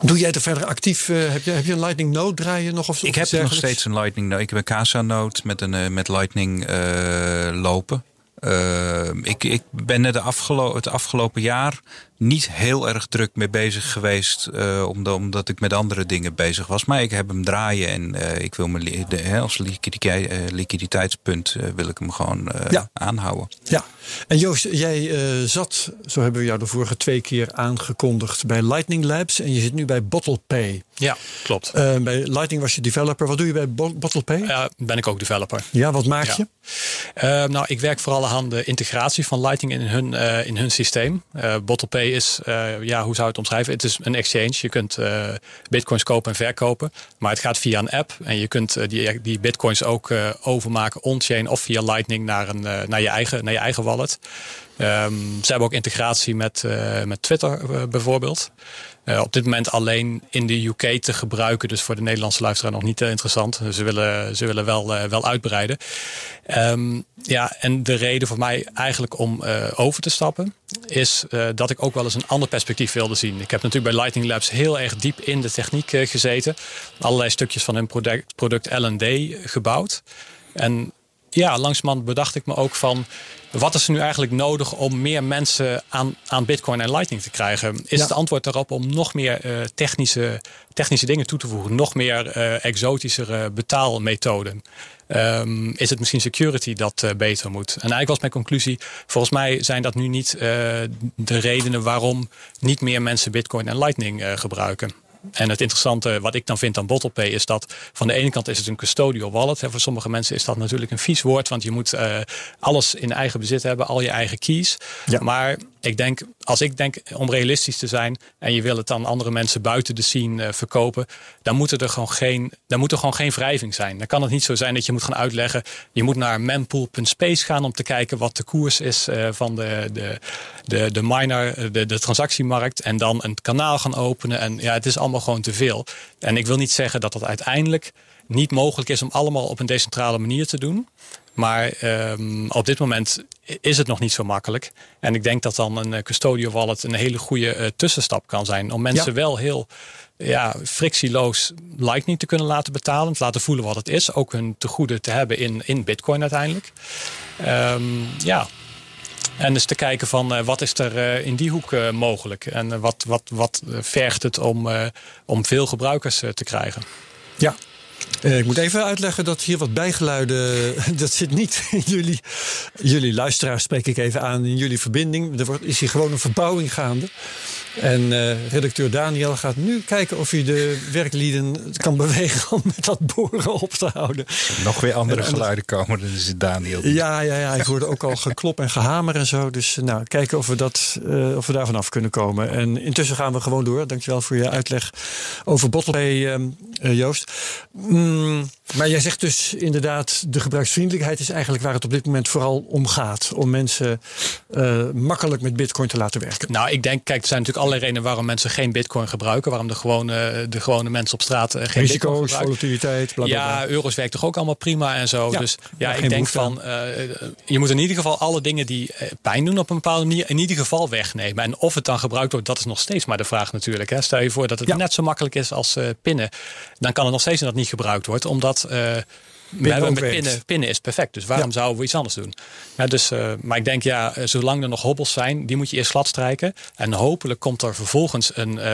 Doe jij er verder actief? Uh, heb, je, heb je een Lightning Node draaien nog? Of ik heb nog steeds een Lightning Node. Ik heb een Casa Node met, een, uh, met Lightning uh, lopen. ik, ik ben de afgelo het afgelopen jaar niet heel erg druk mee bezig geweest. Uh, omdat, omdat ik met andere dingen bezig was. Maar ik heb hem draaien en uh, ik wil me de, als liquiditeit, uh, liquiditeitspunt wil ik hem gewoon ja. aanhouden. Ja, en Joost, jij zat, zo hebben we jou de vorige twee keer aangekondigd, bij Lightning Labs. En je zit nu bij BottlePay. Ja, klopt. bij Lightning was je developer. Wat doe je bij BottlePay? Ja, ben ik ook developer. Ja, wat maak je? nou, ik werk vooral aan de integratie van Lightning in hun, in hun systeem. BottlePay is, uh, ja, hoe zou je het omschrijven? Het is een exchange. Je kunt uh, bitcoins kopen en verkopen. Maar het gaat via een app. En je kunt uh, die, die bitcoins ook overmaken on-chain of via Lightning naar, een, naar, je, eigen, naar je eigen wallet. Um, ze hebben ook integratie met, met Twitter bijvoorbeeld. Uh, op dit moment alleen in de UK te gebruiken. Dus voor de Nederlandse luisteraar nog niet interessant. Ze willen, ze willen wel, wel uitbreiden. Um, ja, en de reden voor mij eigenlijk om over te stappen... is dat ik ook wel eens een ander perspectief wilde zien. Ik heb natuurlijk bij Lightning Labs heel erg diep in de techniek gezeten. Allerlei stukjes van hun product, product L&D gebouwd. En ja, langzamerhand bedacht ik me ook van... wat is er nu eigenlijk nodig om meer mensen aan, aan Bitcoin en Lightning te krijgen? Is het antwoord daarop om nog meer uh, technische, technische dingen toe te voegen? Nog meer uh, exotischere betaalmethoden? Um, is het misschien security dat uh, beter moet? En eigenlijk was mijn conclusie: volgens mij zijn dat nu niet de redenen waarom niet meer mensen Bitcoin en Lightning gebruiken. En het interessante wat ik dan vind aan BottlePay is dat van de ene kant is het een custodial wallet. Hè. Voor sommige mensen is dat natuurlijk een vies woord, want je moet uh, alles in eigen bezit hebben, al je eigen keys. Ja. Maar ik denk, als ik denk om realistisch te zijn en je wil het dan andere mensen buiten de scene uh, verkopen, dan moet er gewoon geen, dan moet er gewoon geen wrijving zijn. Dan kan het niet zo zijn dat je moet gaan uitleggen, je moet naar mempool.space gaan om te kijken wat de koers is uh, van de, de, de, de miner, de, de transactiemarkt en dan een kanaal gaan openen. En ja, het is allemaal gewoon te veel. En ik wil niet zeggen dat dat uiteindelijk niet mogelijk is om allemaal op een decentrale manier te doen. Maar um, op dit moment is het nog niet zo makkelijk. En ik denk dat dan een eh, custodial wallet een hele goede uh, tussenstap kan zijn. Om mensen ja. wel heel ja, frictieloos Lightning te kunnen laten betalen. Te laten voelen wat het is. Ook hun tegoeden te hebben in, in Bitcoin uiteindelijk. Um, ja, en dus te kijken van uh, wat is er uh, in die hoek uh, mogelijk. En wat, wat, wat vergt het om, om veel gebruikers te krijgen. Ja, uh, ik moet even uitleggen dat hier wat bijgeluiden. Dat zit niet in jullie. Jullie luisteraars spreek ik even aan in jullie verbinding. Er wordt, is hier gewoon een verbouwing gaande. En uh, redacteur Daniel gaat nu kijken of hij de werklieden kan bewegen om met dat boren op te houden. Nog weer andere geluiden komen, dan is het Daniel. Ja, ja, ja, ik hoorde ook al geklop en gehamer en zo. Dus nou, kijken of we, dat, uh, of we daar vanaf kunnen komen. En intussen gaan we gewoon door. Dankjewel voor je uitleg over Bottlebay, uh, Joost. Mm, maar jij zegt dus inderdaad, de gebruiksvriendelijkheid is eigenlijk waar het op dit moment vooral om gaat. Om mensen makkelijk met bitcoin te laten werken. Nou, ik denk, kijk, er zijn natuurlijk allerlei redenen waarom mensen geen bitcoin gebruiken. Waarom de gewone, de gewone mensen op straat uh, geen Risico's, bitcoin volatiliteit, bla, bla, bla. Ja, euro's werkt toch ook allemaal prima en zo. Ja, dus ja, ik denk van, uh, je moet in ieder geval alle dingen die pijn doen op een bepaalde manier in ieder geval wegnemen. En of het dan gebruikt wordt, dat is nog steeds maar de vraag natuurlijk. Hè. Stel je voor dat het ja. net zo makkelijk is als uh, pinnen. Dan kan het nog steeds dat niet gebruikt wordt. Omdat met pinnen, pinnen is perfect. Dus waarom zouden we iets anders doen? Ja, dus, uh, maar ik denk, ja, zolang er nog hobbels zijn, die moet je eerst glad strijken. En hopelijk komt er vervolgens een, uh,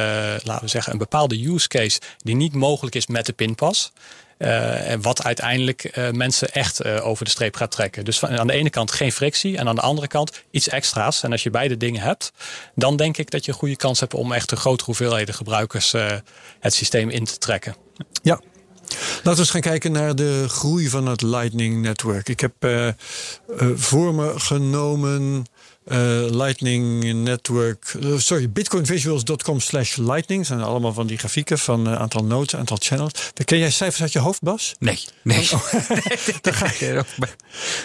laten we zeggen, een bepaalde use case die niet mogelijk is met de pinpas. Uh, en wat uiteindelijk uh, mensen echt uh, over de streep gaat trekken. Dus van, aan de ene kant geen frictie en aan de andere kant iets extra's. En als je beide dingen hebt, dan denk ik dat je een goede kans hebt om echt een grote hoeveelheden gebruikers het systeem in te trekken. Ja, Laten we eens gaan kijken naar de groei van het Lightning Network. Ik heb uh, uh, voor me genomen uh, Lightning Network, sorry, bitcoinvisuals.com slash lightning. Dat zijn allemaal van die grafieken van aantal nodes, aantal channels. Ken jij cijfers uit je hoofd, Bas? Nee, nee. Oh, dan, ga ik,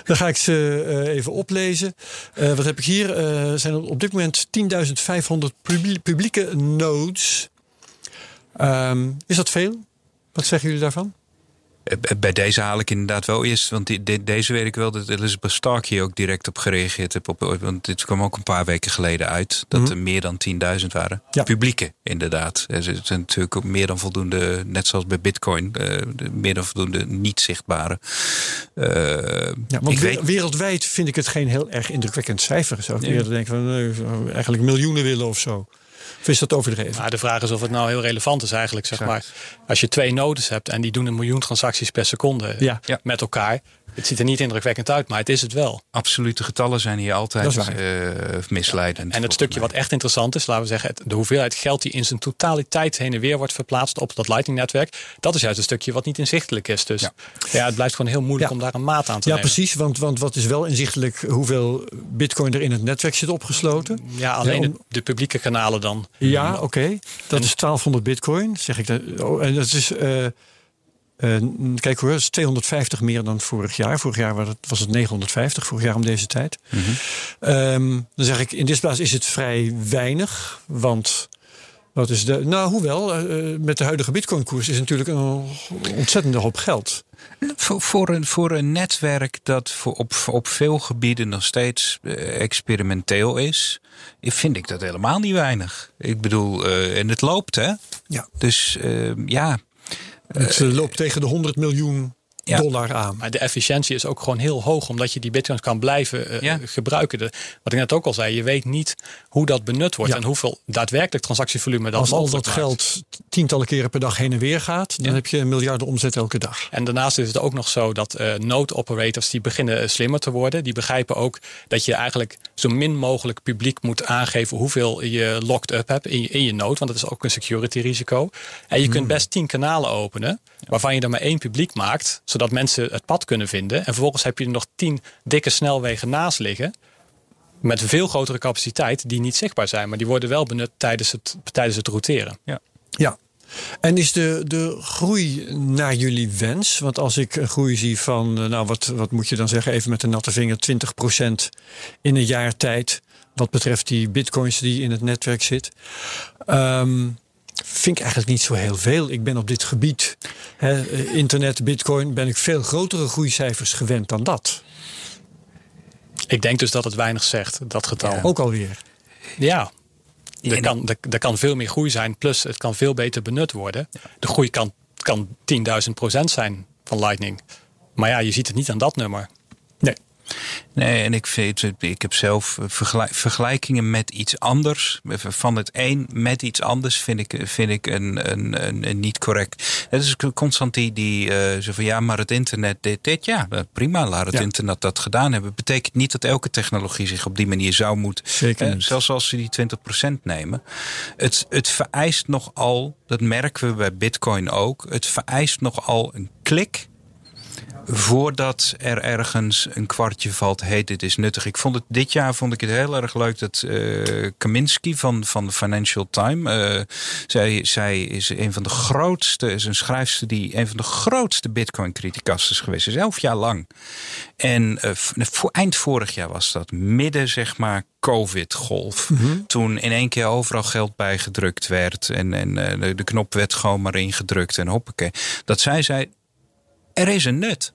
dan ga ik ze even oplezen. wat heb ik hier? Er zijn op dit moment 10.500 publieke nodes. Um, is dat veel? Wat zeggen jullie daarvan? Eh, bij deze haal ik inderdaad wel eerst, want die, deze weet ik wel dat Elizabeth Stark hier ook direct op gereageerd heeft. Op, want dit kwam ook een paar weken geleden uit, dat mhm. er meer dan 10.000 waren. Ja. Publieke, inderdaad. Er zijn natuurlijk ook meer dan voldoende, net zoals bij Bitcoin, uh, meer dan voldoende niet zichtbare. Uh, ja, want weet... wereldwijd vind ik het geen heel erg indrukwekkend cijfer. Zou ik nee. eerder denken van eigenlijk miljoenen willen of zo. Of is dat overdreven? Nou, de vraag is of het nou heel relevant is eigenlijk. Zeg maar. Als je twee nodes hebt en die doen een miljoen transacties per seconde ja. met elkaar. Het ziet er niet indrukwekkend uit, maar het is het wel. Absolute getallen zijn hier altijd uh, misleidend. En het stukje wat echt interessant is, laten we zeggen, de hoeveelheid geld die in zijn totaliteit heen en weer wordt verplaatst op dat Lightning-netwerk, dat is juist een stukje wat niet inzichtelijk is. Dus ja, het blijft gewoon heel moeilijk om daar een maat aan te ja, nemen. Ja, precies, want, want wat is wel inzichtelijk hoeveel bitcoin er in het netwerk zit opgesloten? Ja, alleen de, publieke kanalen dan. Ja, oké. Dat is 1200 bitcoin, zeg ik. Dat, oh, en dat is. Uh, kijk hoor, dat is 250 meer dan vorig jaar. Vorig jaar was het, was het 950, vorig jaar om deze tijd. Mm -hmm. dan zeg ik, in dit plaats is het vrij weinig. Want wat is de. Nou, hoewel, uh, met de huidige Bitcoin-koers is natuurlijk een ontzettende hoop geld. Voor, voor, een, voor een netwerk dat voor op, op veel gebieden nog steeds experimenteel is, vind ik dat helemaal niet weinig. Ik bedoel, en het loopt, hè? Ja. Dus ja. Het loopt tegen de 100 miljoen dollar aan. Maar de efficiëntie is ook gewoon heel hoog, omdat je die bitcoins kan blijven uh, gebruiken. De, wat ik net ook al zei, je weet niet hoe dat benut wordt en hoeveel daadwerkelijk transactievolume dat Als al dat geld tientallen keren per dag heen en weer gaat, dan heb je een miljarden omzet elke dag. En daarnaast is het ook nog zo dat uh, node operators die beginnen slimmer te worden, die begrijpen ook dat je eigenlijk zo min mogelijk publiek moet aangeven hoeveel je locked up hebt in je, in je node, want dat is ook een security risico. En je kunt hmm. best tien kanalen openen, waarvan je er maar één publiek maakt, zodat mensen het pad kunnen vinden. En vervolgens heb je er nog tien dikke snelwegen naast liggen. Met veel grotere capaciteit die niet zichtbaar zijn. Maar die worden wel benut tijdens het, tijdens het routeren. Ja. ja. En is de, de groei naar jullie wens? Want als ik een groei zie van, eh, nou wat, wat moet je dan zeggen, even met een natte vinger, 20% in een jaar tijd. Wat betreft die bitcoins die in het netwerk zit. Um, vind ik eigenlijk niet zo heel veel. Ik ben op dit gebied, hè, internet, bitcoin, ben ik veel grotere groeicijfers gewend dan dat. Ik denk dus dat het weinig zegt, dat getal. ook alweer. Ja, er kan, er, kan veel meer groei zijn, plus het kan veel beter benut worden. De groei kan, kan 10.000 procent zijn van Lightning. Maar ja, je ziet het niet aan dat nummer. Nee. En ik, vind, ik heb zelf vergelijkingen met iets anders. Van het een met iets anders vind ik, vind ik een, een, een, niet correct. Het is constant die, die uh, zo van ja, maar het internet dit, dit. Ja, prima, laat het internet dat gedaan hebben. Betekent niet dat elke technologie zich op die manier zou moeten. Zeker eh, zelfs als ze die 20% nemen. Het, het vereist nogal, dat merken we bij Bitcoin ook. Het vereist nogal een klik voordat er ergens een kwartje valt, heet dit is nuttig. Ik vond het dit jaar vond ik het heel erg leuk dat uh, Kaminski van, van de Financial Times, uh, zij, zij is een van de grootste, is een schrijfster die een van de grootste Bitcoin-criticasters geweest is, elf jaar lang. En uh, voor, eind vorig jaar was dat, midden zeg maar COVID-golf. Mhm. Toen in één keer overal geld bijgedrukt werd en, en de, de knop werd gewoon maar ingedrukt en hoppakee. Dat zij zei, er is een nut.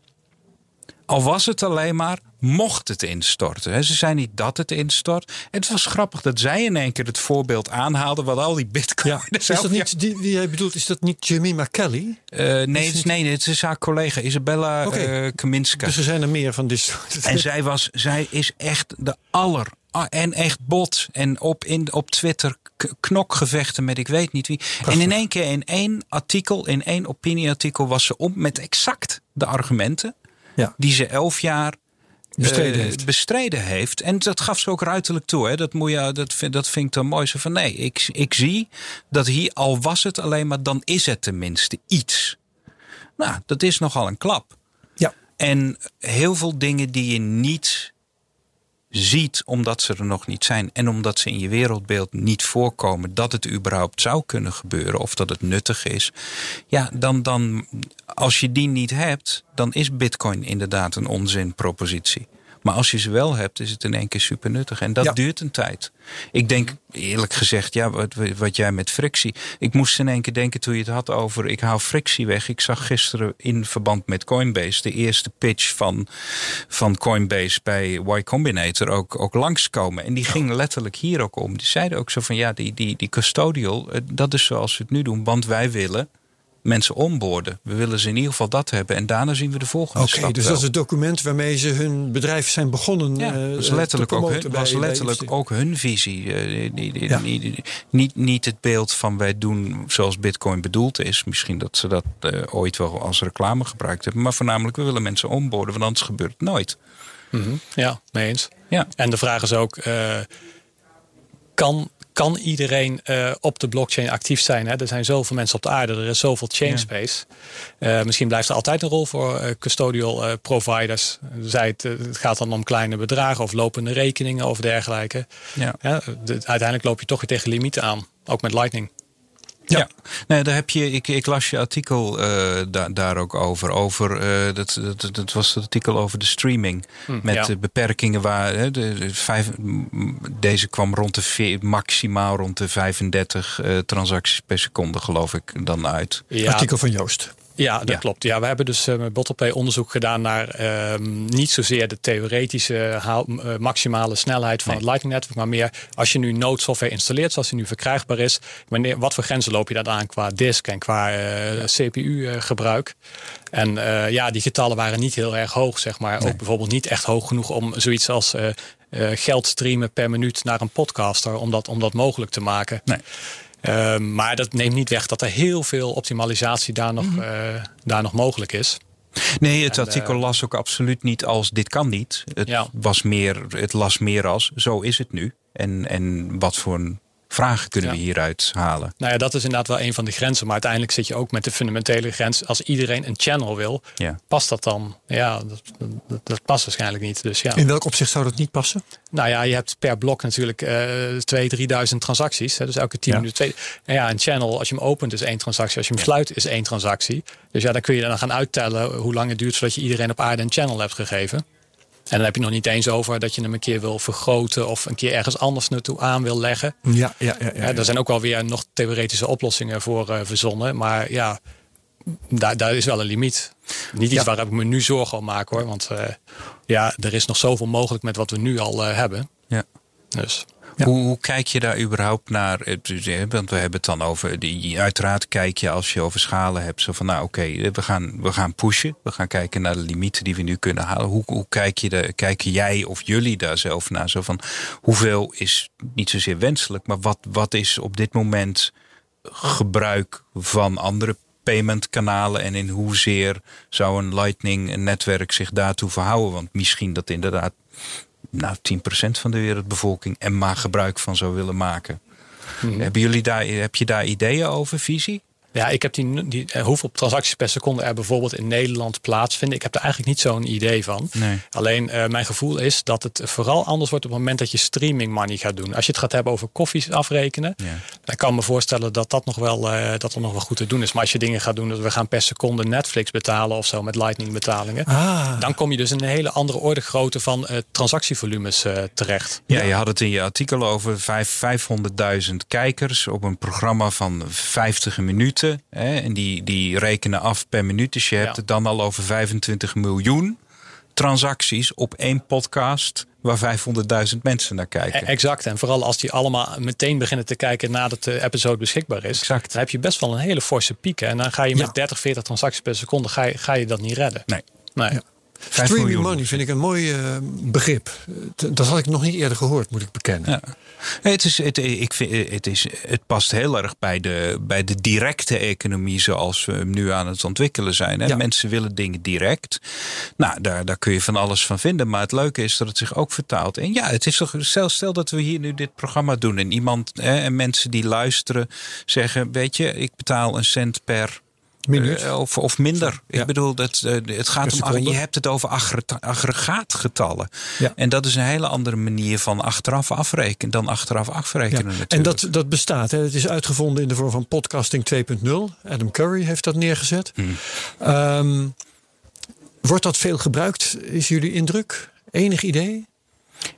Al was het alleen maar mocht het instorten. Ze zei niet dat het instort. En het was grappig dat zij in één keer het voorbeeld aanhaalde wat al die bitcoin. Ja. Is dat niet, die, wie jij bedoelt, is dat niet Jemima Kelly? Uh, nee, het is, nee, het is haar collega Isabella okay. uh, Kaminska. Dus er zijn er meer van dit soort. En zij, was, zij is echt de aller. En echt bot. En op, in, op Twitter knokgevechten met ik weet niet wie. En in één keer in één artikel, in één opinieartikel, was ze om met exact de argumenten ja. die ze elf jaar bestreden, uh, heeft. bestreden heeft. En dat gaf ze ook ruiterlijk toe. Hè. Dat, moet je, dat, vind, dat vind ik dan mooi. Zo van nee, ik, ik zie dat hier, al was het alleen maar, dan is het tenminste iets. Nou, dat is nogal een klap. Ja. En heel veel dingen die je niet ziet omdat ze er nog niet zijn en omdat ze in je wereldbeeld niet voorkomen dat het überhaupt zou kunnen gebeuren of dat het nuttig is. Ja, dan, dan als je die niet hebt, dan is Bitcoin inderdaad een onzinpropositie. Maar als je ze wel hebt, is het in één keer super nuttig. En dat Ja. duurt een tijd. Ik denk eerlijk gezegd, ja, wat, wat jij met frictie. Ik moest in één keer denken toen je het had over ik haal frictie weg. Ik zag gisteren in verband met Coinbase de eerste pitch van, van Coinbase bij Y Combinator ook, ook langskomen. En die ging letterlijk hier ook om. Die zeiden ook zo van ja, die, die, die custodial, eh, dat is zoals we het nu doen. Want wij willen mensen onboorden. We willen ze in ieder geval dat hebben. En daarna zien we de volgende Oké, stap dus wel. dat is het document waarmee ze hun bedrijf zijn begonnen. Ja, eh, dat is letterlijk, te ook, hun, bij- was letterlijk ook hun visie. Eh, die- die- Ja. die- niet, niet het beeld van wij doen zoals Bitcoin bedoeld is. Misschien dat ze dat eh, ooit wel als reclame gebruikt hebben. Maar voornamelijk, we willen mensen onboorden, want anders gebeurt het nooit. Mhm. Ja, mee eens. Ja. En de vraag is ook, eh, kan, kan iedereen eh, op de blockchain actief zijn? Hè? Er zijn zoveel mensen op de aarde, er is zoveel chain Ja. space. Eh, misschien blijft er altijd een rol voor eh, custodial providers. Zij het, het gaat dan om kleine bedragen of lopende rekeningen of dergelijke. Ja. Ja, de- uiteindelijk loop je toch weer tegen limieten aan, ook met Lightning. Ja, Nee, daar heb je, ik, ik las je artikel eh, da- daar ook over. over eh, dat, dat, dat was het artikel over de streaming. met ja. de beperkingen waar. Hè, de, de vijf, deze kwam rond de ve- maximaal rond de 35 eh, transacties per seconde, geloof ik, dan uit. Ja, Artikel van Joost. Ja, dat Ja. klopt. Ja, we hebben dus eh, met BottlePay onderzoek gedaan naar ehm, niet zozeer de theoretische haal- eh, maximale snelheid van Nee. het Lightning Network, maar meer als je nu Node software installeert zoals die nu verkrijgbaar is, wanneer, wat voor grenzen loop je dan aan qua disk en qua CPU eh, gebruik? En ja, die getallen waren niet heel erg hoog, zeg maar. Ook bijvoorbeeld niet echt hoog genoeg om zoiets als geld streamen per minuut naar een podcaster, om dat, om dat mogelijk te maken. Nee. Ehm, maar dat neemt niet weg dat er heel veel optimalisatie daar nog, Mhm. eh, daar nog mogelijk is. Nee, het En, artikel eh, las ook absoluut niet als dit kan niet. Het, Ja. was meer, het las meer als zo is het nu. En, en wat voor een vragen kunnen Ja. we hieruit halen? Nou ja, dat is inderdaad wel een van de grenzen. Maar uiteindelijk zit je ook met de fundamentele grens. Als iedereen een channel wil, Ja. past dat dan? Ja, dat, dat, dat past waarschijnlijk niet. Dus ja. In welk opzicht zou dat niet passen? Nou ja, je hebt per blok natuurlijk eh 2.000, 3.000 transacties. Hè, dus elke 10 Ja. minuten twee. En ja, een channel, als je hem opent, is één transactie. Als je hem sluit, is één transactie. Dus ja, dan kun je dan gaan uittellen hoe lang het duurt zodat je iedereen op aarde een channel hebt gegeven. En dan heb je nog niet eens over dat je hem een keer wil vergroten of een keer ergens anders naartoe aan wil leggen. Ja, ja, ja. Ja, daar zijn ook wel weer nog theoretische oplossingen voor eh, verzonnen. Maar ja, daar, daar is wel een limiet. Niet iets Ja. waar ik me nu zorgen om maak hoor. Want eh, ja, er is nog zoveel mogelijk met wat we nu al eh, hebben. Ja. Dus Hoe, kijk je daar überhaupt naar? Want we hebben het dan over. Die, uiteraard kijk je als je over schalen hebt. Zo van nou oké, eh, we, gaan, we gaan pushen. We gaan kijken naar de limieten die we nu kunnen halen. Hoe, hoe kijk je de, kijken jij of jullie daar zelf naar? Zo van hoeveel is niet zozeer wenselijk, maar wat, wat is op dit moment gebruik van andere paymentkanalen en in hoezeer zou een Lightning netwerk zich daartoe verhouden? Want misschien dat inderdaad nou, 10% van de wereldbevolking er maar gebruik van zou willen maken. Hebben jullie daar, heb je daar ideeën over, visie? Ja, ik heb die, die, eh, hoeveel transacties per seconde er bijvoorbeeld in Nederland plaatsvinden. Ik heb er eigenlijk niet zo'n idee van. Nee. Alleen eh, mijn gevoel is dat het vooral anders wordt op het moment dat je streaming money gaat doen. Als je het gaat hebben over koffies afrekenen, Ja. dan kan ik me voorstellen dat dat nog wel, eh, dat er nog wel goed te doen is. Maar als je dingen gaat doen, dat we gaan per seconde Netflix betalen of zo met Lightning betalingen. Ah, Dan kom je dus in een hele andere orde grootte van eh, transactievolumes terecht. Ja, je had het in je artikel over vijf- 500.000 kijkers op een programma van 50 minuten. Hè, en die, die rekenen af per minuut. Dus je hebt Ja. het dan al over 25 miljoen transacties op één podcast waar 500.000 mensen naar kijken. E- exact. En vooral als die allemaal meteen beginnen te kijken nadat de episode beschikbaar is. Exact. Dan heb je best wel een hele forse piek. En dan ga je met 30, 40 transacties per seconde ga je, ga je dat niet redden. Nee. nee. Ja. Streaming money vind ik een mooi uh, begrip. Dat had ik nog niet eerder gehoord, moet ik bekennen. Ja. Het, is, het, ik vind, het, is, het past heel erg bij de, bij de directe economie zoals we hem nu aan het ontwikkelen zijn. Hè? Ja. Mensen willen dingen direct. Nou, daar, daar kun je van alles van vinden. Maar het leuke is dat het zich ook vertaalt. En ja, het is toch stel, stel dat we hier nu dit programma doen en iemand hè, en mensen die luisteren zeggen: Weet je, ik betaal een cent per. Uh, of, of minder. Ja. Ik bedoel, dat, uh, het gaat om, je hebt het over aggregaatgetallen. Ja. En dat is een hele andere manier van achteraf afrekenen dan achteraf afrekenen. Ja. En dat, dat bestaat. Hè. Het is uitgevonden in de vorm van podcasting 2.0. Adam Curry heeft dat neergezet. Hmm. Um, wordt dat veel gebruikt? Is jullie indruk? Enig idee?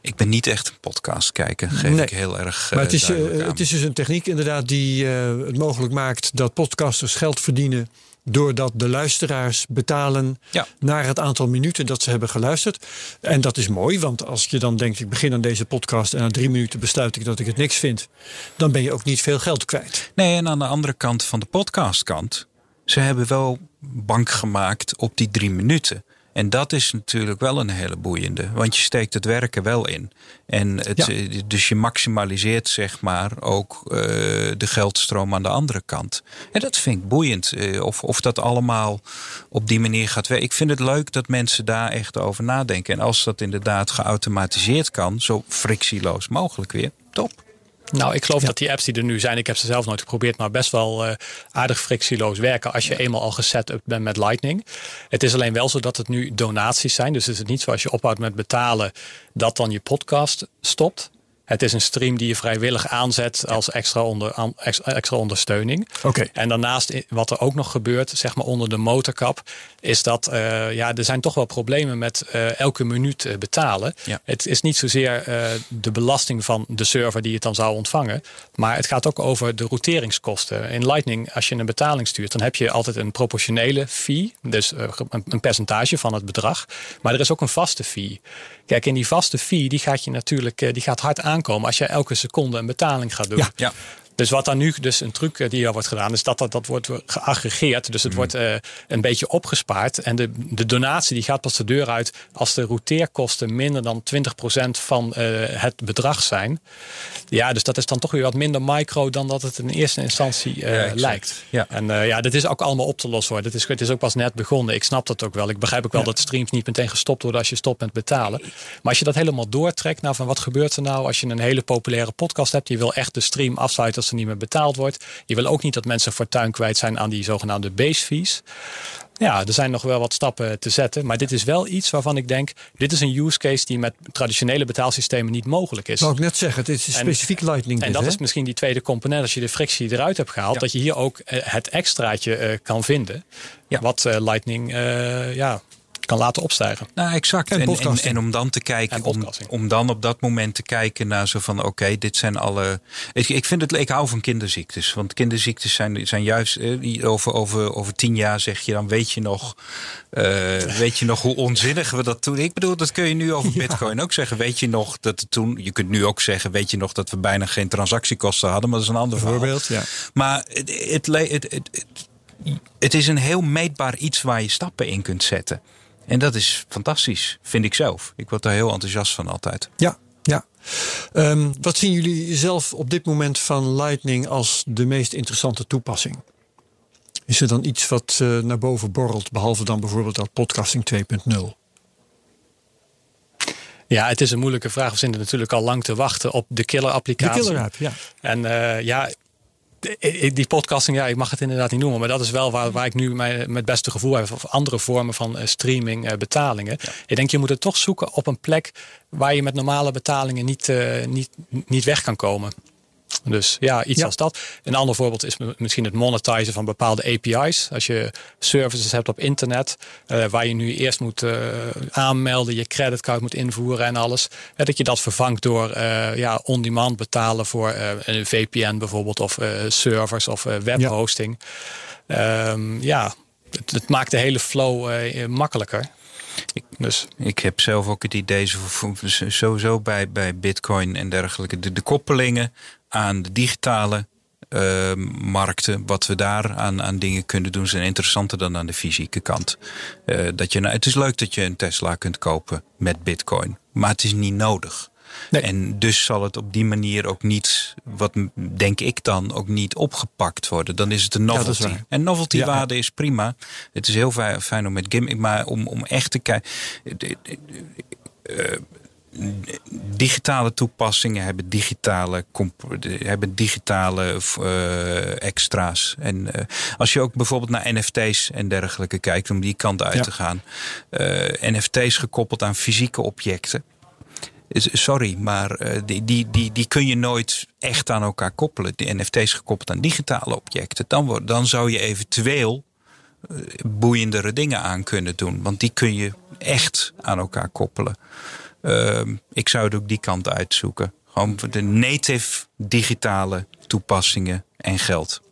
Ik ben niet echt een podcast kijken, geef nee. ik heel erg. Maar het is, uh, het is dus een techniek inderdaad die uh, het mogelijk maakt dat podcasters geld verdienen. Doordat de luisteraars betalen ja. naar het aantal minuten dat ze hebben geluisterd. En dat is mooi, want als je dan denkt: ik begin aan deze podcast en na drie minuten besluit ik dat ik het niks vind, dan ben je ook niet veel geld kwijt. Nee, en aan de andere kant van de podcastkant, ze hebben wel bank gemaakt op die drie minuten. En dat is natuurlijk wel een hele boeiende. Want je steekt het werken wel in. En het, ja. Dus je maximaliseert zeg maar ook uh, de geldstroom aan de andere kant. En dat vind ik boeiend. Uh, of, of dat allemaal op die manier gaat werken. Ik vind het leuk dat mensen daar echt over nadenken. En als dat inderdaad geautomatiseerd kan, zo frictieloos mogelijk weer, top. Nou, ik geloof ja. dat die apps die er nu zijn, ik heb ze zelf nooit geprobeerd, maar best wel uh, aardig frictieloos werken als je eenmaal al gezet bent met Lightning. Het is alleen wel zo dat het nu donaties zijn. Dus is het niet zoals je ophoudt met betalen, dat dan je podcast stopt. Het is een stream die je vrijwillig aanzet als extra, onder, extra ondersteuning. Okay. En daarnaast, wat er ook nog gebeurt, zeg maar onder de motorkap, is dat uh, ja, er zijn toch wel problemen met uh, elke minuut betalen. Ja. Het is niet zozeer de belasting van de server die het dan zou ontvangen, maar het gaat ook over de routeringskosten. In Lightning, als je een betaling stuurt, dan heb je altijd een proportionele fee, dus een percentage van het bedrag. Maar er is ook een vaste fee. Kijk, in die vaste fee, die gaat je natuurlijk die gaat hard aankomen als je elke seconde een betaling gaat doen. Ja. Dus wat dan nu dus een truc die er wordt gedaan, is dat dat, dat wordt geaggregeerd. Dus het mm. wordt uh, een beetje opgespaard. En de, de donatie die gaat pas de deur uit als de routeerkosten minder dan 20% van uh, het bedrag zijn. Ja, dus dat is dan toch weer wat minder micro dan dat het in eerste instantie uh, ja, lijkt. Ja. En ja, dit is ook allemaal op te lossen hoor. Dit is, het is ook pas net begonnen. Ik snap dat ook wel. Ik begrijp ook wel ja. dat streams niet meteen gestopt worden als je stopt met betalen. Maar als je dat helemaal doortrekt, nou van wat gebeurt er nou als je een hele populaire podcast hebt, je wil echt de stream afsluiten er niet meer betaald wordt. Je wil ook niet dat mensen fortuin kwijt zijn aan die zogenaamde base fees. Ja, er zijn nog wel wat stappen te zetten. Maar dit is wel iets waarvan ik denk, dit is een use case die met traditionele betaalsystemen niet mogelijk is. Zou ik net zeggen, dit is specifiek Lightning. En dit, dat hè? is misschien die tweede component. Als je de frictie eruit hebt gehaald, ja. dat je hier ook het extraatje uh, kan vinden. Ja. Wat uh, Lightning ja, kan laten opstijgen. Nou, exact. En, en, en, en om dan te kijken, om, om dan op dat moment te kijken naar zo van: oké, okay, dit zijn alle. Ik, ik vind het, ik hou van kinderziektes. Want kinderziektes zijn, zijn juist eh, over, over, over tien jaar zeg je dan: weet je nog, uh, weet je nog hoe onzinnig we dat toen. Ik bedoel, dat kun je nu over Bitcoin ja. ook zeggen. Weet je nog dat het toen. Je kunt nu ook zeggen: weet je nog dat we bijna geen transactiekosten hadden, maar dat is een ander voorbeeld. Ja. Maar het, het, het, het, het is een heel meetbaar iets waar je stappen in kunt zetten. En dat is fantastisch, vind ik zelf. Ik word daar heel enthousiast van altijd. Ja, ja. Um, wat zien jullie zelf op dit moment van Lightning als de meest interessante toepassing? Is er dan iets wat uh, naar boven borrelt, behalve dan bijvoorbeeld dat podcasting 2.0? Ja, het is een moeilijke vraag. We zitten natuurlijk al lang te wachten op de killer-applicatie. De killer-app, ja. En uh, ja, die podcasting, ja, ik mag het inderdaad niet noemen, maar dat is wel waar, waar ik nu mijn, met beste gevoel heb. Of andere vormen van uh, streaming, betalingen. Ja. Ik denk, je moet het toch zoeken op een plek waar je met normale betalingen niet, uh, niet, niet weg kan komen. Dus ja, iets ja. als dat. Een ander voorbeeld is misschien het monetizen van bepaalde API's. Als je services hebt op internet, uh, waar je nu eerst moet uh, aanmelden, je creditcard moet invoeren en alles. Uh, dat je dat vervangt door ja, on-demand betalen voor een VPN bijvoorbeeld, of servers of webhosting. Ja, um, ja het, het, maakt de hele flow makkelijker. Ik, dus. ik heb zelf ook het idee, sowieso bij, bij Bitcoin en dergelijke, de, de koppelingen aan de digitale uh, markten, wat we daar aan, aan dingen kunnen doen, zijn interessanter dan aan de fysieke kant. Uh, dat je, nou, het is leuk dat je een Tesla kunt kopen met Bitcoin, maar het is niet nodig. Nee. En dus zal het op die manier ook niet, wat denk ik dan, ook niet opgepakt worden. Dan is het een novelty. Ja, en novelty waarde is prima. Het is heel fijn om met gimmick, maar om, om echt te kijken. Uh, digitale toepassingen hebben digitale, hebben digitale uh, extra's. En uh, als je ook bijvoorbeeld naar NFT's en dergelijke kijkt, om die kant uit te gaan. Uh, NFT's gekoppeld aan fysieke objecten. Sorry, maar die, die, die, die kun je nooit echt aan elkaar koppelen. Die NFT's gekoppeld aan digitale objecten. Dan, dan zou je eventueel boeiendere dingen aan kunnen doen. Want die kun je echt aan elkaar koppelen. Ehm, ik zou het ook die kant uitzoeken. Gewoon de native digitale toepassingen en geld.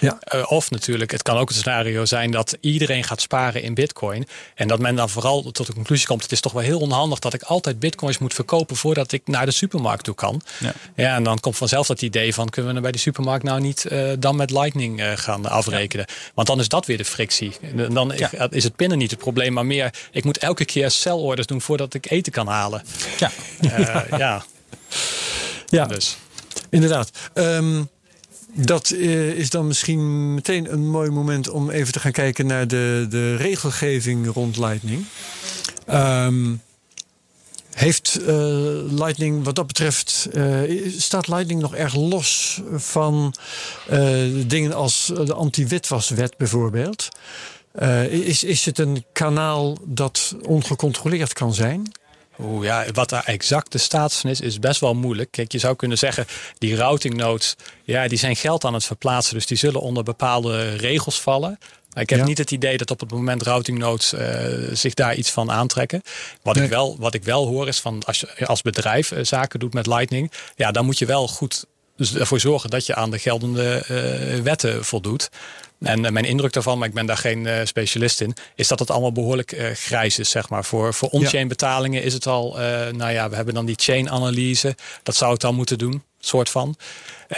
Ja. Uh, of natuurlijk, het kan ook een scenario zijn dat iedereen gaat sparen in bitcoin. En dat men dan vooral tot de conclusie komt: het is toch wel heel onhandig dat ik altijd bitcoins moet verkopen voordat ik naar de supermarkt toe kan. Ja, ja en dan komt vanzelf dat idee van: kunnen we bij de supermarkt nou niet uh, dan met Lightning uh, gaan afrekenen? Want dan is dat weer de frictie. Dan is het pinnen niet het probleem, maar meer: ik moet elke keer celorders doen voordat ik eten kan halen. Ja, ja. ja. Dus. Inderdaad. Um, dat uh, is dan misschien meteen een mooi moment om even te gaan kijken naar de, de regelgeving rond Lightning. Um, heeft uh, Lightning wat dat betreft, uh, staat Lightning nog erg los van dingen als de anti-witwaswet bijvoorbeeld? is, is het een kanaal dat ongecontroleerd kan zijn? Oeh, ja, wat daar exact de status van is, is best wel moeilijk. Kijk, je zou kunnen zeggen, die routing nodes, ja, die zijn geld aan het verplaatsen. Dus die zullen onder bepaalde regels vallen. Ik heb niet het idee dat op het moment routing nodes uh, zich daar iets van aantrekken. Wat, ik wel, wat ik wel hoor is van als je als bedrijf uh, zaken doet met Lightning, ja, dan moet je wel goed dus ervoor zorgen dat je aan de geldende uh, wetten voldoet. En eh, mijn indruk daarvan, maar ik ben daar geen uh, specialist in, is dat het allemaal behoorlijk grijs is. Zeg maar. Voor, voor on-chain betalingen is het al, nou ja, we hebben dan die chain-analyse. Dat zou het dan moeten doen, soort van.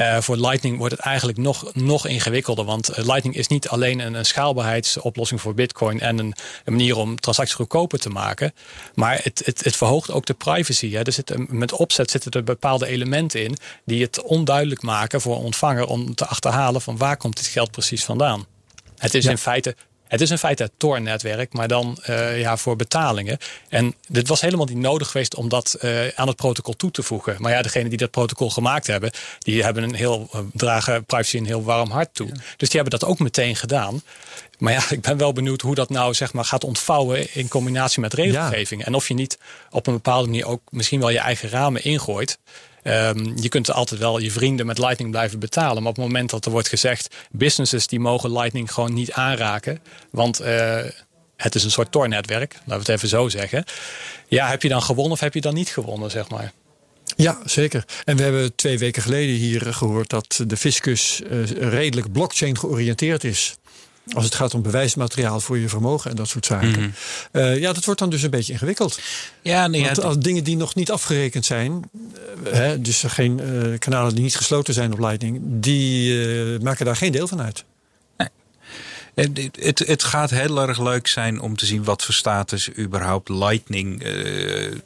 Uh, voor Lightning wordt het eigenlijk nog, nog ingewikkelder. Want Lightning is niet alleen een, een schaalbaarheidsoplossing voor Bitcoin en een, een, manier om transacties goedkoper te maken. Maar het, het, het verhoogt ook de privacy. Hè. Er zit, met opzet zitten er bepaalde elementen in die het onduidelijk maken voor een ontvanger om te achterhalen van waar komt dit geld precies vandaan. Het is in feite het is in feite het Tor-netwerk, maar dan uh, ja, voor betalingen. En dit was helemaal niet nodig geweest om dat uh, aan het protocol toe te voegen. Maar ja, degenen die dat protocol gemaakt hebben, die hebben een heel, uh, dragen privacy een heel warm hart toe. Dus die hebben dat ook meteen gedaan. Maar ja, ik ben wel benieuwd hoe dat nou zeg maar, gaat ontvouwen in combinatie met regelgeving. En of je niet op een bepaalde manier ook misschien wel je eigen ramen ingooit. Um, je kunt altijd wel je vrienden met Lightning blijven betalen. Maar op het moment dat er wordt gezegd... businesses die mogen Lightning gewoon niet aanraken... want uh, het is een soort Tor-netwerk, laten we het even zo zeggen. Ja, heb je dan gewonnen of heb je dan niet gewonnen, zeg maar? Ja, zeker. En we hebben twee weken geleden hier gehoord dat de fiscus uh, redelijk blockchain georiënteerd is. Als het gaat om bewijsmateriaal voor je vermogen en dat soort zaken. Mhm. Eh, ja, dat wordt dan dus een beetje ingewikkeld. Ja, nee, Want als dingen die nog niet afgerekend zijn, uh, hè, dus geen uh, kanalen die niet gesloten zijn op Lightning, die maken daar geen deel van uit. Nee. Het, het, gaat heel erg leuk zijn om te zien wat voor status überhaupt Lightning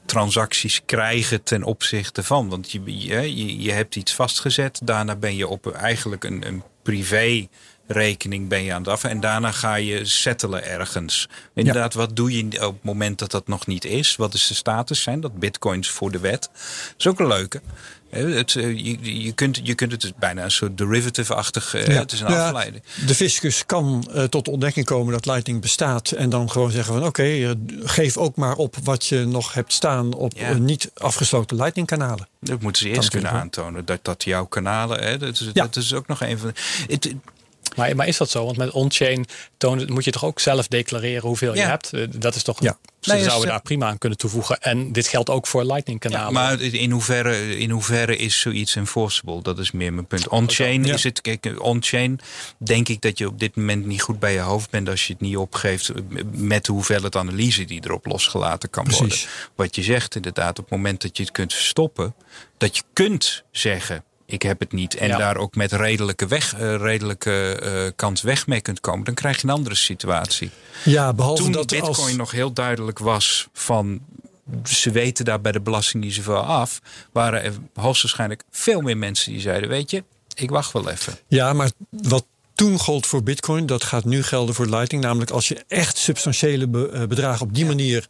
transacties krijgen ten opzichte van. Want je, je, je hebt iets vastgezet, daarna ben je op eigenlijk een, een privé rekening ben je aan het af. En daarna ga je settelen ergens. Inderdaad, wat doe je op het moment dat dat nog niet is? Wat is de status? Zijn dat bitcoins voor de wet? Dat is ook een leuke. Het, eh, je, je, kunt, je kunt het dus bijna een soort derivative-achtig. Eh, ja. Het is een ja, afleiding. De fiscus kan uh, tot ontdekking komen dat Lightning bestaat. En dan gewoon zeggen van oké, okay, geef ook maar op wat je nog hebt staan op ja. niet afgesloten Lightning-kanalen. Dat moeten ze eerst kunnen aantonen. Dat, dat jouw kanalen. Hè, dat, is, dat is ook nog een van. Het, Maar, maar is dat zo? Want met on-chain moet je toch ook zelf declareren hoeveel je hebt? Eh, dat is toch. Ja. Ze nee, zouden daar prima aan kunnen toevoegen. En dit geldt ook voor Lightning kanalen. Ja, maar in hoeverre, in hoeverre is zoiets enforceable? Dat is meer mijn punt. On-chain is het. Kijk, on-chain denk ik dat je op dit moment niet goed bij je hoofd bent als je het niet opgeeft met de hoeveelheid analyse die erop losgelaten kan worden. Wat je zegt inderdaad, op het moment dat je het kunt verstoppen, dat je kunt zeggen ik heb het niet. En daar ook met redelijke, weg, uh, redelijke uh, kans weg mee kunt komen. Dan krijg je een andere situatie. Ja, behalve Toen dat Bitcoin als... nog heel duidelijk was van ze weten daar bij de belasting niet zoveel af. Waren er hoogstwaarschijnlijk veel meer mensen die zeiden: Weet je, ik wacht wel even. Ja, maar wat toen gold voor Bitcoin, dat gaat nu gelden voor Lightning. Namelijk als je echt substantiële eh, bedragen op die manier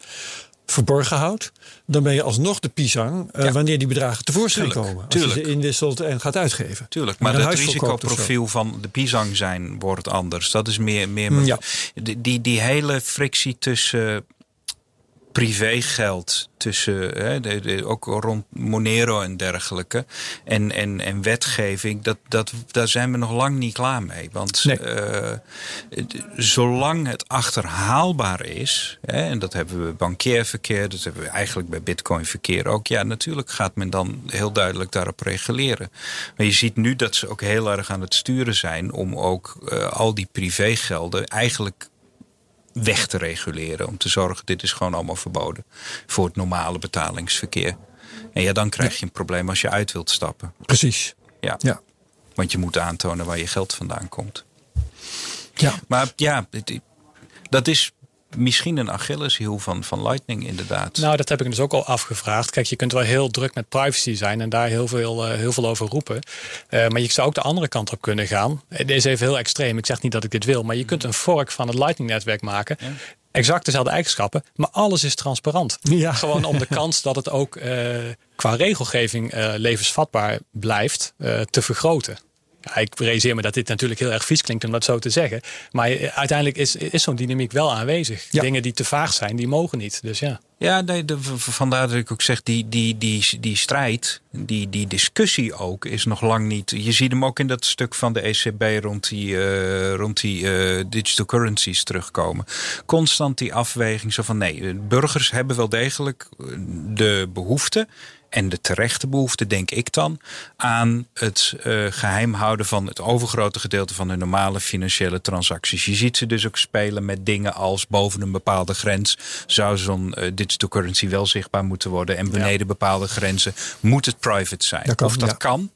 verborgen houdt, dan ben je alsnog de pisang uh, wanneer die bedragen tevoorschijn komen. Als je ze inwisselt en gaat uitgeven. Tuurlijk, maar het risicoprofiel van de pisang zijn wordt anders. Dat is meer, meer ja. die, die, die hele frictie tussen privégeld tussen, hè, de, de, ook rond Monero en dergelijke, en, en, en wetgeving, dat, dat, daar zijn we nog lang niet klaar mee. Want nee. uh, zolang het achterhaalbaar is, hè, en dat hebben we bankierverkeer, dat hebben we eigenlijk bij bitcoinverkeer ook, ja, natuurlijk gaat men dan heel duidelijk daarop reguleren. Maar je ziet nu dat ze ook heel erg aan het sturen zijn om ook uh, al die privégelden eigenlijk weg te reguleren. Om te zorgen, dit is gewoon allemaal verboden voor het normale betalingsverkeer. En ja, dan krijg je een probleem als je uit wilt stappen. Precies. Ja. ja. Want je moet aantonen waar je geld vandaan komt. Ja. Maar ja, dat is misschien een Achilleshiel van, van Lightning inderdaad. Nou, dat heb ik dus ook al afgevraagd. Kijk, je kunt wel heel druk met privacy zijn en daar heel veel, uh, heel veel over roepen. Uh, maar je zou ook de andere kant op kunnen gaan. Het is even heel extreem. Ik zeg niet dat ik dit wil, maar je kunt een fork van het Lightning-netwerk maken. Ja. Exact dezelfde eigenschappen, maar alles is transparant. Ja. Gewoon om de kans dat het ook uh, qua regelgeving levensvatbaar blijft te vergroten. Ja, ik realiseer me dat dit natuurlijk heel erg vies klinkt om dat zo te zeggen. Maar uiteindelijk is, is zo'n dynamiek wel aanwezig. Ja. Dingen die te vaag zijn, die mogen niet. Dus ja. Ja, nee, de, vandaar dat ik ook zeg, die, die, die, die strijd, die, die discussie ook, is nog lang niet. Je ziet hem ook in dat stuk van de ECB rond die, uh, rond die uh, digital currencies terugkomen. Constant die afweging zo van nee, burgers hebben wel degelijk de behoefte en de terechte behoefte, denk ik dan, aan het uh, geheim houden van het overgrote gedeelte van hun normale financiële transacties. Je ziet ze dus ook spelen met dingen als boven een bepaalde grens zou zo'n uh, digital currency wel zichtbaar moeten worden en beneden ja. bepaalde grenzen moet het private zijn. Dat kan, of dat ja. kan,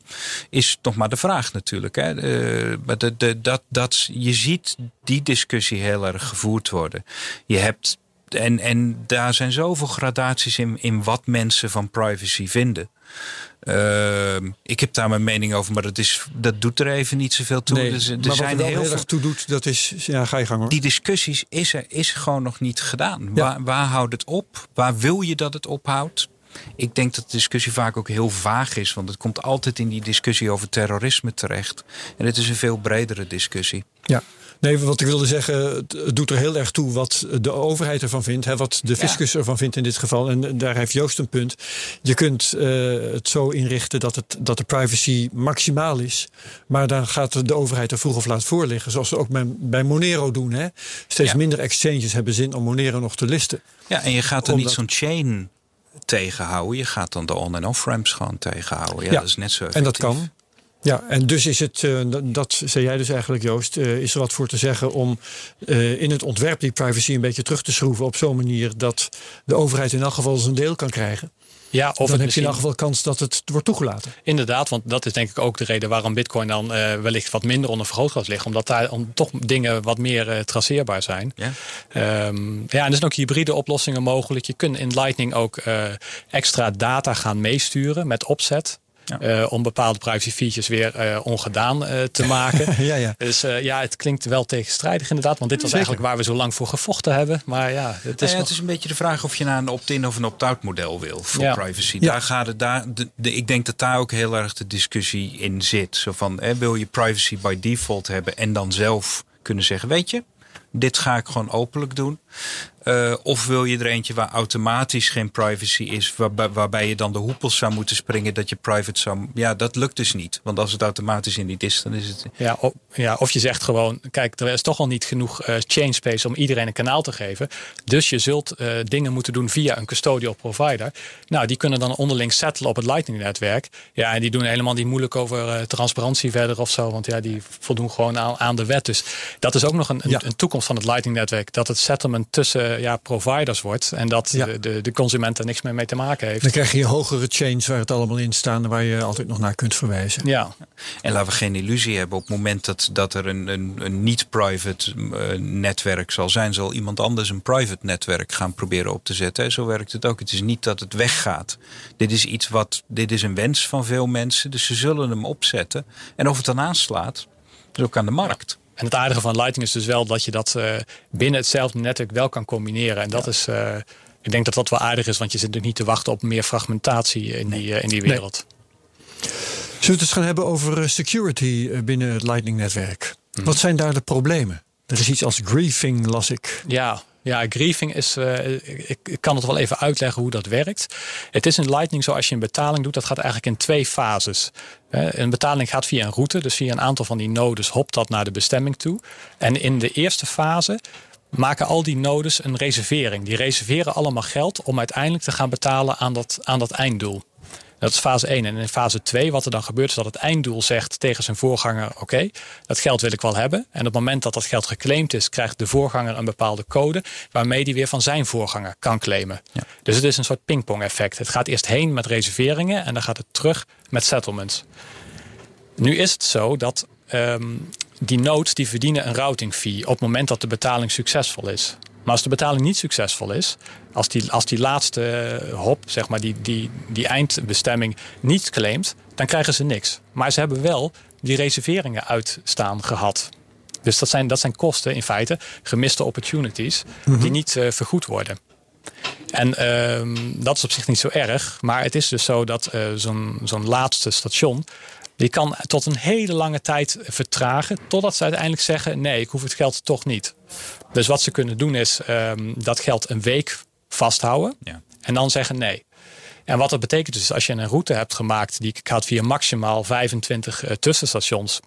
is nog maar de vraag natuurlijk. Hè. Uh, maar de, de, dat, dat, je ziet die discussie heel erg gevoerd worden. Je hebt en, en daar zijn zoveel gradaties in, in wat mensen van privacy vinden. Uh, ik heb daar mijn mening over, maar dat, is, dat doet er even niet zoveel toe. Nee, dus, er maar zijn wat er heel, heel erg toe doet, dat is... Ja, ga je gang hoor. Die discussies is er is gewoon nog niet gedaan. Ja. Waar, waar houdt het op? Waar wil je dat het ophoudt? Ik denk dat de discussie vaak ook heel vaag is. Want het komt altijd in die discussie over terrorisme terecht. En het is een veel bredere discussie. Ja, Nee, wat ik wilde zeggen, het doet er heel erg toe wat de overheid ervan vindt. Hè, wat de fiscus ja. ervan vindt in dit geval. En daar heeft Joost een punt. Je kunt uh, het zo inrichten dat, het, dat de privacy maximaal is. Maar dan gaat de overheid er vroeg of laat voor liggen. Zoals ze ook bij, bij Monero doen. Hè. Steeds ja. minder exchanges hebben zin om Monero nog te listen. Ja, en je gaat er Omdat... niet zo'n chain tegenhouden. Je gaat dan de on- en off-ramps gewoon tegenhouden. Ja, ja, dat is net zo effectief. En dat kan. Ja, en dus is het, uh, dat zei jij dus eigenlijk Joost, uh, is er wat voor te zeggen om uh, in het ontwerp die privacy een beetje terug te schroeven op zo'n manier dat de overheid in elk geval zijn deel kan krijgen. Ja, of dan heb je in elk geval kans dat het wordt toegelaten. Inderdaad, want dat is denk ik ook de reden waarom Bitcoin dan uh, wellicht wat minder onder vergrootglas ligt. Omdat daar om, toch dingen wat meer uh, traceerbaar zijn. Ja. Um, ja, en er zijn ook hybride oplossingen mogelijk. Je kunt in Lightning ook uh, extra data gaan meesturen met opzet. Ja. Uh, om bepaalde privacy features weer uh, ongedaan uh, te maken. ja, ja. Dus ja, het klinkt wel tegenstrijdig inderdaad. Want dit was Zeker. eigenlijk waar we zo lang voor gevochten hebben. Maar ja, het is, ja, nog... het is een beetje de vraag of je naar een opt-in of een opt-out model wil voor ja. privacy. Daar gaat het, daar, de, de, ik denk dat daar ook heel erg de discussie in zit. Zo van, eh, wil je privacy by default hebben en dan zelf kunnen zeggen, weet je, dit ga ik gewoon openlijk doen. Uh, of wil je er eentje waar automatisch geen privacy is, waarbij, waarbij je dan de hoepels zou moeten springen dat je private zou. Ja, dat lukt dus niet. Want als het automatisch in niet is, dan is het. Ja, of, ja, of je zegt gewoon: kijk, er is toch al niet genoeg uh, chain space om iedereen een kanaal te geven. Dus je zult uh, dingen moeten doen via een custodial provider. Nou, die kunnen dan onderling settelen op het Lightning-netwerk. Ja, en die doen helemaal niet moeilijk over transparantie verder of zo. Want ja, die voldoen gewoon aan, aan de wet. Dus dat is ook nog een, een, een toekomst van het Lightning-netwerk. Dat het settlement tussen eh, ja, providers wordt. En dat de, de, de, consument er niks meer mee te maken heeft. Dan krijg je hogere chains waar het allemaal in staan. Waar je altijd nog naar kunt verwijzen. Ja. En laten we geen illusie hebben. Op het moment dat, dat er een, een, een niet-private uh, netwerk zal zijn. Zal iemand anders een private netwerk gaan proberen op te zetten. Zo werkt het ook. Het is niet dat het weggaat. Dit is iets wat. Dit is een wens van veel mensen. Dus ze zullen hem opzetten. En of het dan aanslaat. is ook aan de markt. En het aardige van Lightning is dus wel dat je dat uh, binnen hetzelfde netwerk wel kan combineren. En dat is, uh, ik denk dat dat wel aardig is, want je zit natuurlijk niet te wachten op meer fragmentatie in, nee. die, uh, in die wereld. Nee. Zullen we het eens gaan hebben over security binnen het Lightning-netwerk? Hmm. Wat zijn daar de problemen? Er is iets als griefing, las ik. Ja, ja, griefing is. Uh, ik, ik, kan het wel even uitleggen hoe dat werkt. Het is in Lightning zo als je een betaling doet, dat gaat eigenlijk in twee fases. Een betaling gaat via een route, dus via een aantal van die nodes hopt dat naar de bestemming toe. En in de eerste fase maken al die nodes een reservering. Die reserveren allemaal geld om uiteindelijk te gaan betalen aan dat, aan dat einddoel. Dat is fase 1. En in fase 2, wat er dan gebeurt, is dat het einddoel zegt tegen zijn voorganger: Oké, dat geld wil ik wel hebben. En op het moment dat dat geld geclaimd is, krijgt de voorganger een bepaalde code. waarmee die weer van zijn voorganger kan claimen. Ja. Dus het is een soort pingpong-effect. Het gaat eerst heen met reserveringen en dan gaat het terug met settlements. Nu is het zo dat um, die nodes die verdienen een routing fee op het moment dat de betaling succesvol is. Maar als de betaling niet succesvol is, als die, als die laatste eh, hop, zeg maar, die, die, die eindbestemming niet claimt, dan krijgen ze niks. Maar ze hebben wel die reserveringen uitstaan gehad. Dus dat zijn, dat zijn kosten in feite, gemiste opportunities, die mhm. niet uh, vergoed worden. En uh, dat is op zich niet zo erg, maar het is dus zo dat uh, zo'n zo'n laatste station die kan tot een hele lange tijd vertragen. Totdat ze uiteindelijk zeggen: nee, ik hoef het geld toch niet. Dus wat ze kunnen doen is um, dat geld een week vasthouden. Ja. En dan zeggen nee. En wat dat betekent is, als je een route hebt gemaakt die gaat via maximaal 25 uh, tussenstations.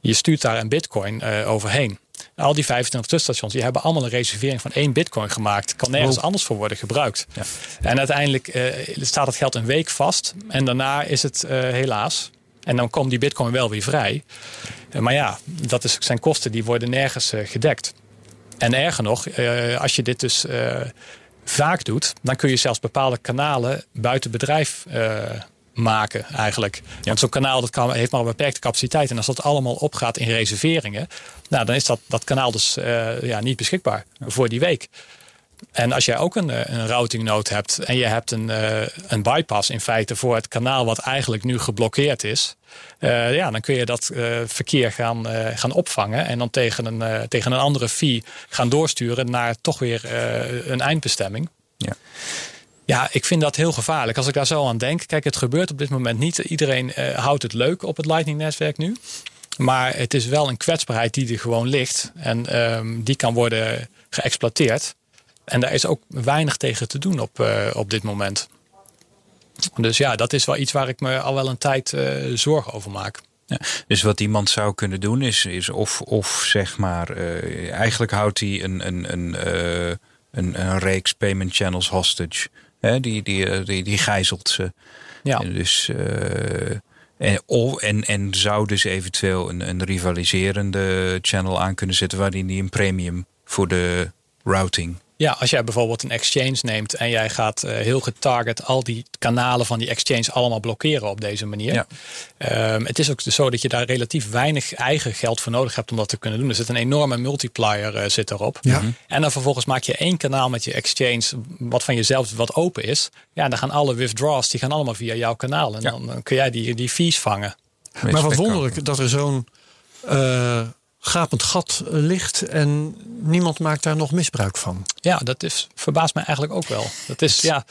Je stuurt daar een bitcoin uh, overheen. Al die 25 tussenstations, die hebben allemaal een reservering van één bitcoin gemaakt. Kan nergens oh. anders voor worden gebruikt. Ja. En uiteindelijk uh, staat het geld een week vast. En daarna is het helaas en dan komt die bitcoin wel weer vrij. Eh, maar ja, dat is, zijn kosten die worden nergens uh, gedekt. En erger nog, uh, als je dit dus vaak doet, dan kun je zelfs bepaalde kanalen buiten bedrijf maken eigenlijk. Ja. Want zo'n kanaal dat kan, heeft maar een beperkte capaciteit. En als dat allemaal opgaat in reserveringen, nou, dan is dat, dat kanaal dus ja, niet beschikbaar voor die week. En als jij ook een, eh, een routing node hebt en je hebt een, uh, een bypass in feite voor het kanaal wat eigenlijk nu geblokkeerd is, uh, ja, dan kun je dat uh, verkeer gaan, gaan opvangen en dan tegen een, tegen een andere fee gaan doorsturen naar toch weer een eindbestemming. Ja. Ja, ik vind dat heel gevaarlijk. Als ik daar zo aan denk. Kijk, het gebeurt op dit moment niet. Iedereen houdt het leuk op het Lightning-netwerk nu. Maar het is wel een kwetsbaarheid die er gewoon ligt. En um, die kan worden geëxploiteerd. En daar is ook weinig tegen te doen op, uh, op dit moment. Dus ja, dat is wel iets waar ik me al wel een tijd uh, zorgen over maak. Ja, dus wat iemand zou kunnen doen is, is of, of zeg maar, uh, eigenlijk houdt hij een, een, een, een, een, reeks payment channels hostage. Hè? Die, die, die, die gijzelt ze. Ja. En dus, en, en, en zou dus eventueel een, een rivaliserende channel aan kunnen zetten waarin hij een premium voor de routing ja, als jij bijvoorbeeld een exchange neemt en jij gaat uh, heel getarget al die kanalen van die exchange allemaal blokkeren op deze manier. Ja. Um, het is ook zo dat je daar relatief weinig eigen geld voor nodig hebt om dat te kunnen doen. Er zit een enorme multiplier uh, zit erop. Ja. Mhm. En dan vervolgens maak je één kanaal met je exchange wat van jezelf wat open is. Ja, dan gaan alle withdraws die gaan allemaal via jouw kanaal. En dan, dan kun jij die, die fees vangen. Maar wat wonderlijk dat er zo'n uh, gapend gat ligt en niemand maakt daar nog misbruik van. Ja, dat is, verbaast mij eigenlijk ook wel. Dat is, ja,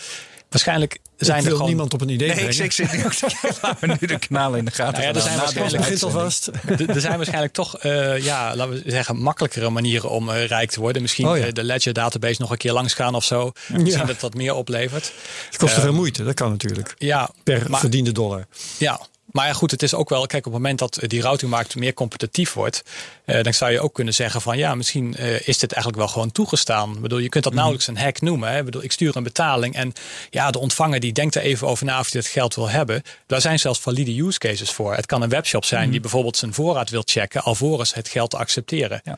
Waarschijnlijk zijn ik er wil gewoon... niemand op een idee Nee, ik, brengen. ik zit nu ook te laten we nu de kanalen in de gaten. Nou ja, er zijn waarschijnlijk- alvast. Er- Er zijn waarschijnlijk toch, eh, ja, laten we zeggen, makkelijkere manieren om eh, rijk te worden. Misschien Oh ja. eh, de Ledger database nog een keer langs gaan of zo. Misschien dat dat meer oplevert. Het kost te Eh, veel moeite, dat kan natuurlijk. Ja, Per maar- verdiende dollar. Ja, maar ja, goed, het is ook wel, kijk, op het moment dat eh, die routingmarkt meer competitief wordt, eh, dan zou je ook kunnen zeggen van ja, misschien eh, is dit eigenlijk wel gewoon toegestaan. Ik bedoel, je kunt dat nauwelijks een hack noemen. Hè. Ik bedoel, ik stuur een betaling en ja, de ontvanger die denkt er even over na of hij dat geld wil hebben. Daar zijn zelfs valide use cases voor. Het kan een webshop zijn die bijvoorbeeld zijn voorraad wil checken alvorens het geld te accepteren. Ja.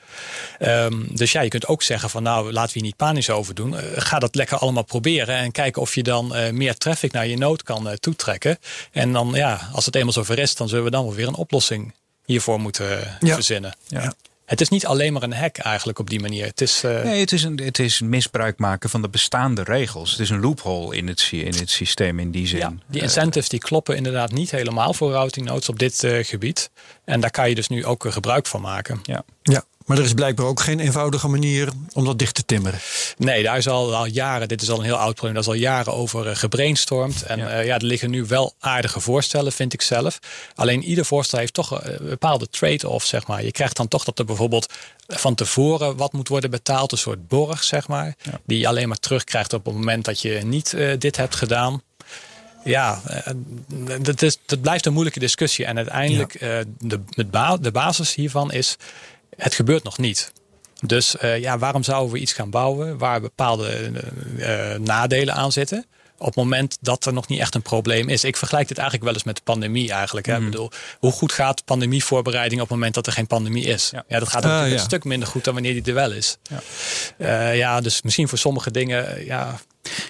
Ehm, dus ja, je kunt ook zeggen van nou, laten we hier niet panisch over doen. Ga dat lekker allemaal proberen en kijken of je dan meer traffic naar je nood kan toetrekken. En dan ja, als het eenmaal zover is, dan zullen we dan wel weer een oplossing hiervoor moeten eh, Ja. verzinnen. Ja. Het is niet alleen maar een hack eigenlijk op die manier. Het is, eh, Nee, het is, een, het is misbruik maken van de bestaande regels. Het is een loophole in het, in het systeem in die zin. ja, die Eh, incentives die kloppen inderdaad niet helemaal voor routing nodes op dit eh, gebied. En daar kan je dus nu ook gebruik van maken. ja. Ja, maar er is blijkbaar ook geen eenvoudige manier om dat dicht te timmeren. Nee, daar is al, al jaren, dit is al een heel oud probleem, daar is al jaren over eh, gebrainstormd. En Ja. ja. ja, er liggen nu wel aardige voorstellen, vind ik zelf. Alleen ieder voorstel heeft toch eh, een bepaalde trade-off, zeg maar. Je krijgt dan toch dat er bijvoorbeeld van tevoren wat moet worden betaald, een soort borg, zeg maar. Die je alleen maar terugkrijgt op het moment dat je niet eh, dit hebt gedaan. Ja, eh, dat, is, dat blijft een moeilijke discussie. En uiteindelijk, eh, de, ba- de basis hiervan is, het gebeurt nog niet. Dus eh, ja, waarom zouden we iets gaan bouwen waar bepaalde eh, eh, nadelen aan zitten? Op het moment dat er nog niet echt een probleem is. Ik vergelijk dit eigenlijk wel eens met de pandemie eigenlijk. Hè. Ik bedoel, hoe goed gaat pandemievoorbereiding op het moment dat er geen pandemie is? Ja, Ja. dat gaat Ah, natuurlijk ja. een stuk minder goed dan wanneer die er wel is. Ja. Ja, ja dus misschien voor sommige dingen, ja,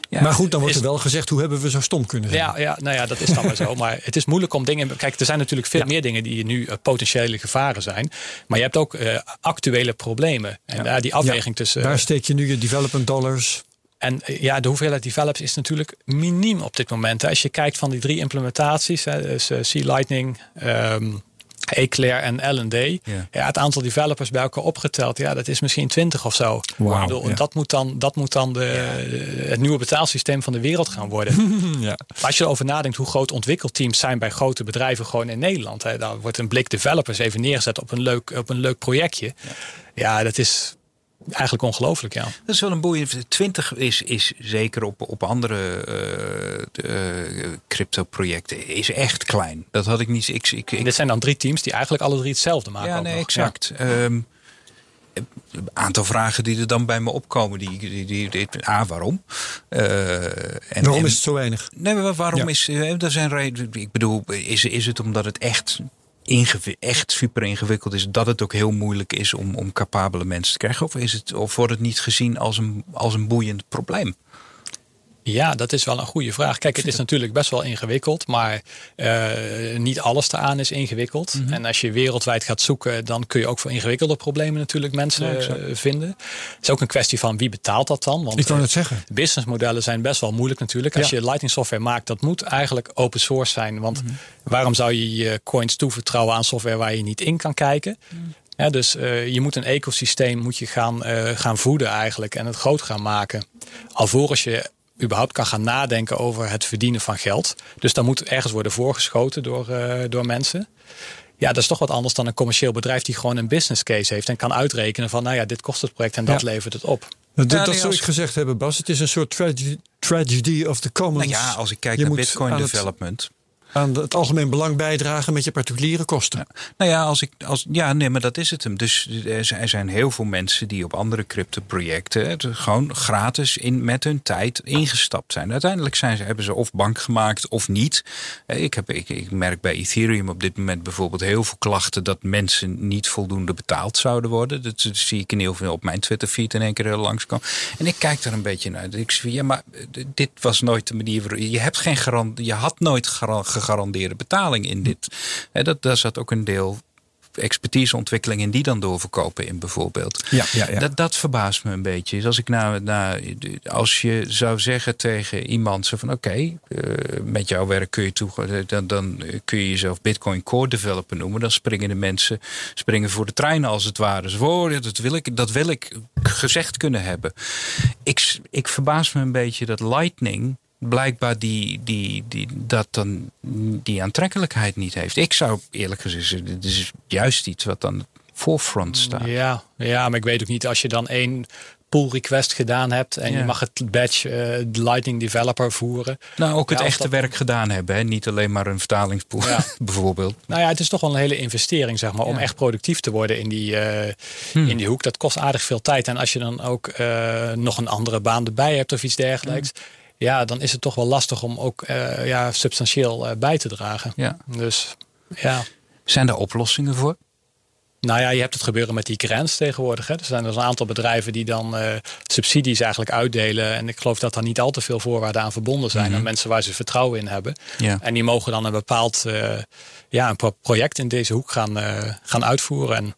Ja, maar goed, dan wordt is- er wel gezegd, hoe hebben we zo stom kunnen zijn? ja, ja, nou ja, dat is dan maar zo. Maar het is moeilijk om dingen. Kijk, er zijn natuurlijk veel Ja. meer dingen die nu eh, potentiële gevaren zijn. Maar je hebt ook eh, actuele problemen. En daar die afweging tussen. Waar steek je nu je development dollars? En eh, ja, de hoeveelheid develops is natuurlijk miniem op dit moment. Als je kijkt van die drie implementaties, hè, dus Sea Lightning, ehm Eclair en L&D. Ja. Ja. het aantal developers bij elkaar opgeteld, ja, dat is misschien 20 of zo. Wauw, Ik bedoel, ja. Dat moet dan, dat moet dan de, het nieuwe betaalsysteem van de wereld gaan worden. als je erover nadenkt hoe groot ontwikkelteams zijn bij grote bedrijven gewoon in Nederland. Hè, daar wordt een blik developers even neergezet op een leuk, op een leuk projectje. Ja, dat is eigenlijk ongelooflijk, ja. Dat is wel een boeiend. 20 is, is zeker op, op andere eh, crypto-projecten is echt klein. Dat had ik niet. Ik, ik, ik, Dit zijn dan drie teams die eigenlijk alle drie hetzelfde maken. ja, ook nee, nog. exact. Ehm, een aantal vragen die er dan bij me opkomen. Die, die, die, die- A, waarom? Eh, en, Waarom en- is het zo weinig? Nee, maar waarom Ja. is. Er zijn reden. Ik bedoel, is, is het omdat het echt. Echt super ingewikkeld is, dat het ook heel moeilijk is om, om capabele mensen te krijgen? Of, is het, of wordt het niet gezien als een, als een boeiend probleem? Ja, dat is wel een goede vraag. Kijk, het is natuurlijk best wel ingewikkeld, maar eh, niet alles daaraan is ingewikkeld. Mhm. En als je wereldwijd gaat zoeken, dan kun je ook voor ingewikkelde problemen natuurlijk mensen Ja, eh, vinden. Het is ook een kwestie van wie betaalt dat dan? Want Ik wou eh, net zeggen. businessmodellen zijn best wel moeilijk natuurlijk. Als Ja. je Lightning software maakt, dat moet eigenlijk open source zijn. Want waarom zou je je coins toevertrouwen aan software waar je niet in kan kijken? Ja, dus je moet een ecosysteem moet je gaan, gaan voeden eigenlijk en het groot gaan maken. Alvorens je überhaupt kan gaan nadenken over het verdienen van geld. Dus dan moet ergens worden voorgeschoten door, eh, door mensen. Ja, dat is toch wat anders dan een commercieel bedrijf die gewoon een business case heeft en kan uitrekenen van, nou ja, dit kost het project en dat Ja. levert het op. Dat, Ja, dat zou ik gezegd hebben, Bas. Het is een soort tragedy, tragedy of the commons. Nou ja, als ik kijk Je naar Bitcoin het- development. Aan het algemeen belang bijdragen met je particuliere kosten. Nou ja, als ik, als, ja, nee, maar dat is het hem. Dus er zijn- er zijn heel veel mensen die op andere crypto-projecten het gewoon gratis in, met hun tijd ingestapt zijn. Uiteindelijk zijn ze, hebben ze of bank gemaakt of niet. Eh, Ik, heb, ik, ik merk bij Ethereum op dit moment bijvoorbeeld heel veel klachten dat mensen niet voldoende betaald zouden worden. Dat, zie ik in heel veel op mijn Twitter-feed in één keer langskomen. En ik kijk daar een beetje naar. Ik zeg, ja, maar eh, dit was nooit de manier waarop je hebt geen garant, je had nooit gara- gegarandeerde betaling in dit. Hè, dat, daar zat ook een deel expertiseontwikkeling in die dan doorverkopen in bijvoorbeeld. Ja, ja, ja. Dat, dat verbaast me een beetje. Dus als ik nou, nou, als je zou zeggen tegen iemand zo van oké, eh, met jouw werk kun je toe, dan, dan kun je jezelf Bitcoin Core Developer noemen. Dan springen de mensen springen voor de trein als het ware. Zo, oh, dat wil ik, dat wil ik gezegd kunnen hebben. Ik, ik verbaas me een beetje dat Lightning blijkbaar die, die, die, dat dan die aantrekkelijkheid niet heeft. Ik zou eerlijk gezegd dit is juist iets wat aan het voorfront staat. Ja, ja, maar ik weet ook niet als je dan één pull request gedaan hebt en je mag het badge uh, Lightning Developer voeren. Nou, ook het echte werk gedaan hebben, hè? niet alleen maar een vertalingspool ja. bijvoorbeeld. Nou ja, het is toch wel een hele investering, zeg maar, om echt productief te worden in die, uh, in die hoek. Dat kost aardig veel tijd. En als je dan ook uh, nog een andere baan erbij hebt of iets dergelijks. Hmm. Ja, dan is het toch wel lastig om ook ja, substantieel bij te dragen. Ja. Dus ja. Zijn er oplossingen voor? Nou ja, je hebt het gebeuren met die grens tegenwoordig. Hè. Er zijn dus een aantal bedrijven die dan uh, subsidies eigenlijk uitdelen. En ik geloof dat daar niet al te veel voorwaarden aan verbonden zijn. Mm Aan mensen waar ze vertrouwen in hebben. Ja. En die mogen dan een bepaald ja, een project in deze hoek gaan, gaan uitvoeren. En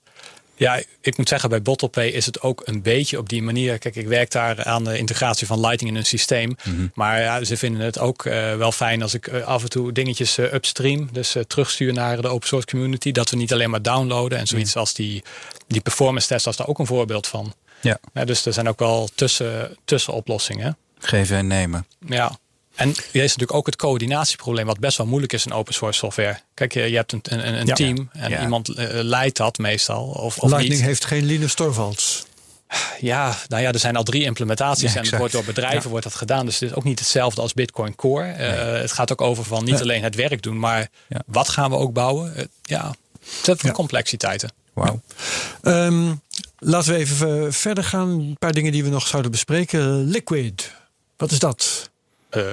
ja, ik moet zeggen, bij BottlePay is het ook een beetje op die manier. Kijk, ik werk daar aan de integratie van Lightning in een systeem. Mhm. Maar ja, ze vinden het ook uh, wel fijn als ik uh, af en toe dingetjes uh, upstream, dus terugstuur naar de open source community. Dat we niet alleen maar downloaden en zoiets als die, die performance test, als daar ook een voorbeeld van. Ja. ja. dus er zijn ook wel tussen, tussenoplossingen. Geven en nemen. Ja. En er is natuurlijk ook het coördinatieprobleem, wat best wel moeilijk is in open source software. Kijk, je, je hebt een, een, een team en iemand uh, leidt dat meestal. Of, of Lightning heeft geen Linus Torvalds. Ja, nou ja, er zijn al drie implementaties en wordt door bedrijven wordt dat gedaan. Dus het is ook niet hetzelfde als Bitcoin Core. Uh, het gaat ook over van niet alleen het werk doen, maar wat gaan we ook bouwen? Uh, ja, het heeft complexiteiten. Wauw. Um, laten we even verder gaan. Een paar dingen die we nog zouden bespreken. Liquid, wat is dat? Uh,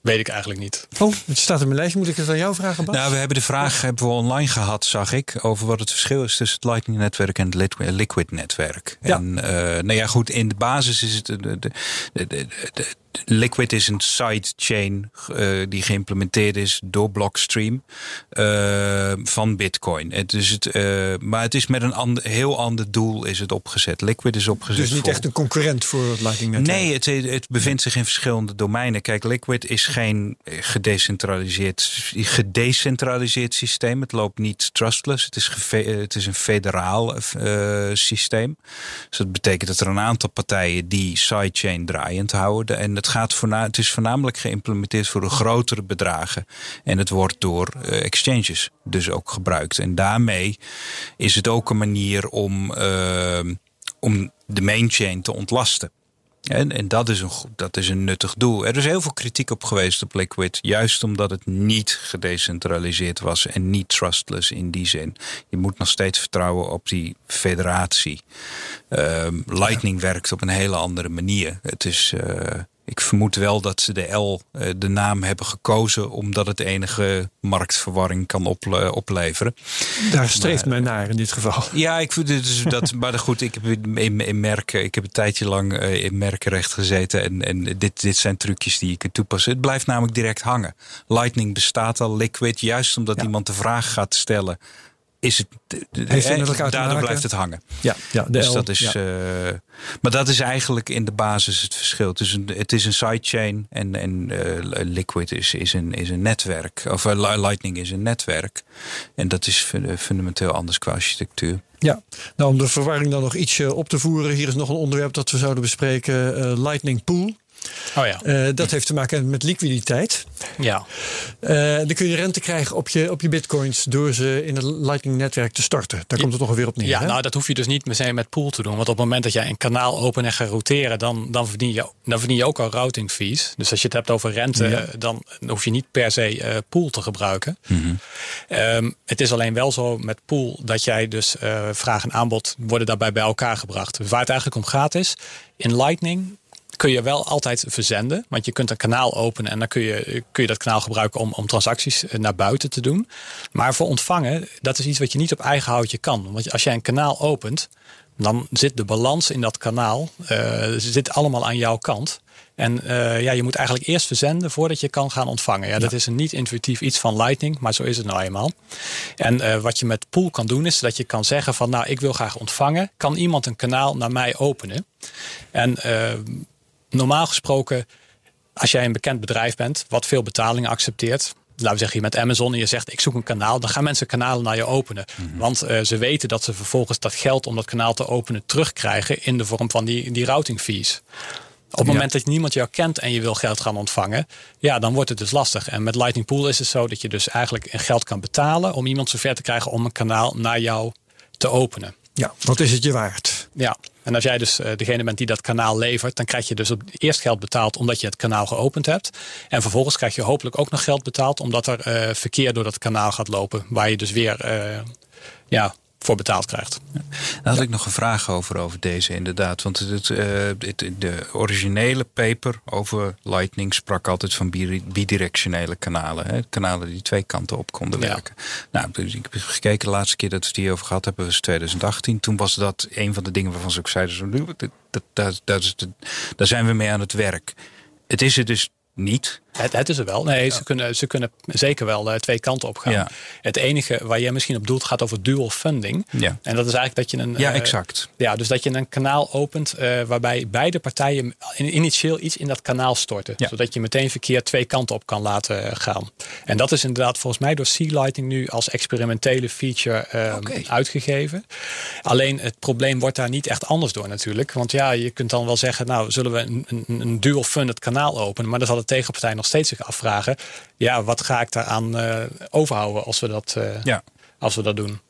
weet ik eigenlijk niet. Oh, het staat in mijn lijstje. Moet ik het aan jou vragen, Bas? Nou, we hebben de vraag hebben we online gehad, zag ik, over wat het verschil is tussen het Lightning-netwerk en het Liquid-netwerk. Ja. En uh, nou ja, goed, in de basis is het de, de, de, de Liquid is een sidechain uh, die geïmplementeerd is door Blockstream uh, van Bitcoin. Het is het, uh, maar het is met een ander, heel ander doel is het opgezet. Liquid is opgezet. Dus niet echt een concurrent voor het Lightning Network? Nee, het, het bevindt zich in verschillende domeinen. Kijk, Liquid is geen gedecentraliseerd, gedecentraliseerd systeem. Het loopt niet trustless. Het is, het is een federaal systeem. Dus dat betekent dat er een aantal partijen die sidechain draaiend houden. En het het, gaat voorna het is voornamelijk geïmplementeerd voor de grotere bedragen. En het wordt door uh, exchanges dus ook gebruikt. En daarmee is het ook een manier om, uh, om de main chain te ontlasten. En, en dat, is een, dat is een nuttig doel. Er is heel veel kritiek op geweest op Liquid. Juist omdat het niet gedecentraliseerd was en niet trustless in die zin. Je moet nog steeds vertrouwen op die federatie. Uh, Lightning werkt op een hele andere manier. Het is. Uh, ik vermoed wel dat ze de L, eh, de naam, hebben gekozen omdat het enige marktverwarring kan opleveren. Daar streeft men naar in dit geval. Ja, ik vind dus dat. maar goed, ik heb in, in merken, ik heb een tijdje lang eh, in merkenrecht gezeten en, en dit, dit zijn trucjes die ik kan toepassen. Het blijft namelijk direct hangen. Lightning bestaat al, Liquid, juist omdat iemand de vraag gaat stellen is het, Heeft het elkaar daardoor blijft het hangen. Ja, ja dus dat is, uh, maar dat is eigenlijk in de basis het verschil. Het is een, het is een sidechain en, en uh, Liquid is, is, een, is een netwerk. Of uh, Lightning is een netwerk. En dat is fundamenteel anders qua architectuur. Ja, nou om de verwarring dan nog ietsje op te voeren. Hier is nog een onderwerp dat we zouden bespreken. Lightning Pool. Oh ja. Uh, dat heeft te maken met liquiditeit. Ja. Uh, dan kun je rente krijgen op je, op je bitcoins door ze in het Lightning-netwerk te starten. Daar komt het toch weer op neer. Ja, nou dat hoef je dus niet meteen met pool te doen. Want op het moment dat jij een kanaal open en gaat routeren, dan, dan, verdien, je, dan verdien je ook al routing fees. Dus als je het hebt over rente, ja. dan hoef je niet per se uh, pool te gebruiken. Mm -hmm. um, het is alleen wel zo met pool dat jij dus vraag en aanbod worden daarbij bij elkaar gebracht. Dus waar het eigenlijk om gaat is, in Lightning kun je wel altijd verzenden. Want je kunt een kanaal openen en dan kun je, kun je dat kanaal gebruiken om, om transacties eh, naar buiten te doen. Maar voor ontvangen, dat is iets wat je niet op eigen houtje kan. Want als jij een kanaal opent, dan zit de balans in dat kanaal uh, zit allemaal aan jouw kant. En uh, ja, je moet eigenlijk eerst verzenden voordat je kan gaan ontvangen. Ja, ja. dat is een niet intuïtief iets van Lightning, maar zo is het nou eenmaal. En uh, wat je met Pool kan doen, is dat je kan zeggen van nou, ik wil graag ontvangen. Kan iemand een kanaal naar mij openen? En normaal gesproken, als jij een bekend bedrijf bent, wat veel betalingen accepteert. Laten we zeggen, je met Amazon en je zegt ik zoek een kanaal, dan gaan mensen kanalen naar je openen. Mhm. Want uh, ze weten dat ze vervolgens dat geld om dat kanaal te openen terugkrijgen in de vorm van die, die routing fees. Op het moment dat niemand jou kent en je wil geld gaan ontvangen, ja, dan wordt het dus lastig. En met Lightning Pool is het zo dat je dus eigenlijk geld kan betalen om iemand zover te krijgen om een kanaal naar jou te openen. Ja, wat is het je waard? Ja, en als jij dus eh, degene bent die dat kanaal levert, dan krijg je dus eerst geld betaald omdat je het kanaal geopend hebt. En vervolgens krijg je hopelijk ook nog geld betaald omdat er uh, verkeer door dat kanaal gaat lopen, waar je dus weer uh, ja, voor betaald krijgt. Ja. Had ik nog een vraag over, over deze inderdaad. Want het, uh, het, de originele paper over Lightning sprak altijd van bidirectionele kanalen. Hè? Kanalen die twee kanten op konden werken. Ja. Nou, dus ik heb gekeken, de laatste keer dat we het hier over gehad hebben was 2018. Toen was dat een van de dingen waarvan ze ook zeiden, dat, dat, dat, dat is de, daar zijn we mee aan het werk. Het is er dus niet. Het, het, is er wel. Nee, ze, kunnen, ze kunnen zeker wel uh, twee kanten op gaan. Ja. Het enige waar jij misschien op doelt gaat over dual funding. Ja. En dat is eigenlijk dat je een. Ja, exact. Uh, ja, dus dat je een kanaal opent uh, waarbij beide partijen initieel iets in dat kanaal storten. Ja. Zodat je meteen verkeer twee kanten op kan laten gaan. En dat is inderdaad volgens mij door Sea Lighting nu als experimentele feature okay. uitgegeven. Alleen het probleem wordt daar niet echt anders door natuurlijk. Want ja, je kunt dan wel zeggen, nou zullen we een, een, een dual funded kanaal openen. Maar dan zal de tegenpartij nog steeds zich afvragen: ja, wat ga ik daaraan uh, overhouden als we dat, uh, ja. als we dat doen?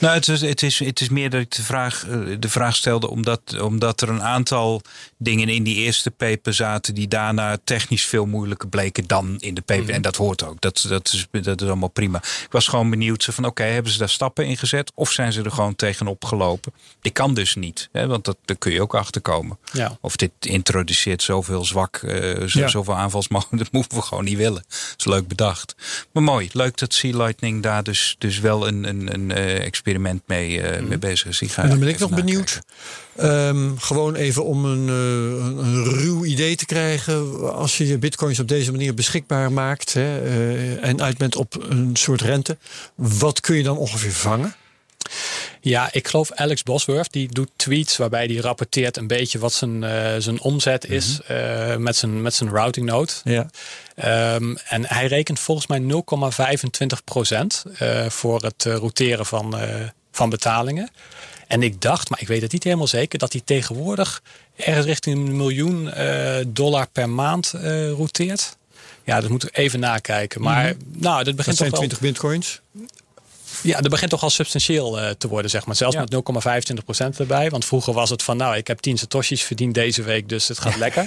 Nou, het is, het, is, het is meer dat ik de vraag, de vraag stelde omdat, omdat er een aantal dingen in die eerste paper zaten die daarna technisch veel moeilijker bleken dan in de paper. Mm. En dat hoort ook. Dat, dat, is, dat is allemaal prima. Ik was gewoon benieuwd van oké, okay, hebben ze daar stappen in gezet of zijn ze er gewoon tegenop gelopen? Die kan dus niet, hè, want dat, daar kun je ook achter komen. Ja. Of dit introduceert zoveel zwak, uh, zo, ja. zoveel aanvalsmogelijkheden, dat moeten we gewoon niet willen. Dat is leuk bedacht. Maar mooi, leuk dat Sea Lightning daar dus, dus wel een, een, een uh, experiment mee, mm. mee bezig is. Ga en dan ben ik nog benieuwd. Um, gewoon even om een, uh, een, ruw idee te krijgen. Als je je bitcoins op deze manier beschikbaar maakt hè, uh, en uit bent op een soort rente. Wat kun je dan ongeveer vangen? Ja, ik geloof Alex Bosworth, die doet tweets waarbij hij rapporteert een beetje wat zijn, uh, zijn omzet is mm -hmm. uh, met, zijn, met zijn routing node. Ja. Um, en hij rekent volgens mij 0,25 procent uh, voor het routeren van, van betalingen. En ik dacht, maar ik weet het niet helemaal zeker, dat hij tegenwoordig ergens richting een miljoen dollar per maand routeert. Ja, dat moeten we even nakijken. Maar mm -hmm. nou, dat begint dat zijn toch wel... 20 bitcoins. Ja, dat begint toch al substantieel uh, te worden, zeg maar. Zelfs ja. met 0,25% erbij. Want vroeger was het van, nou, ik heb 10 satoshis verdiend deze week, dus het gaat lekker.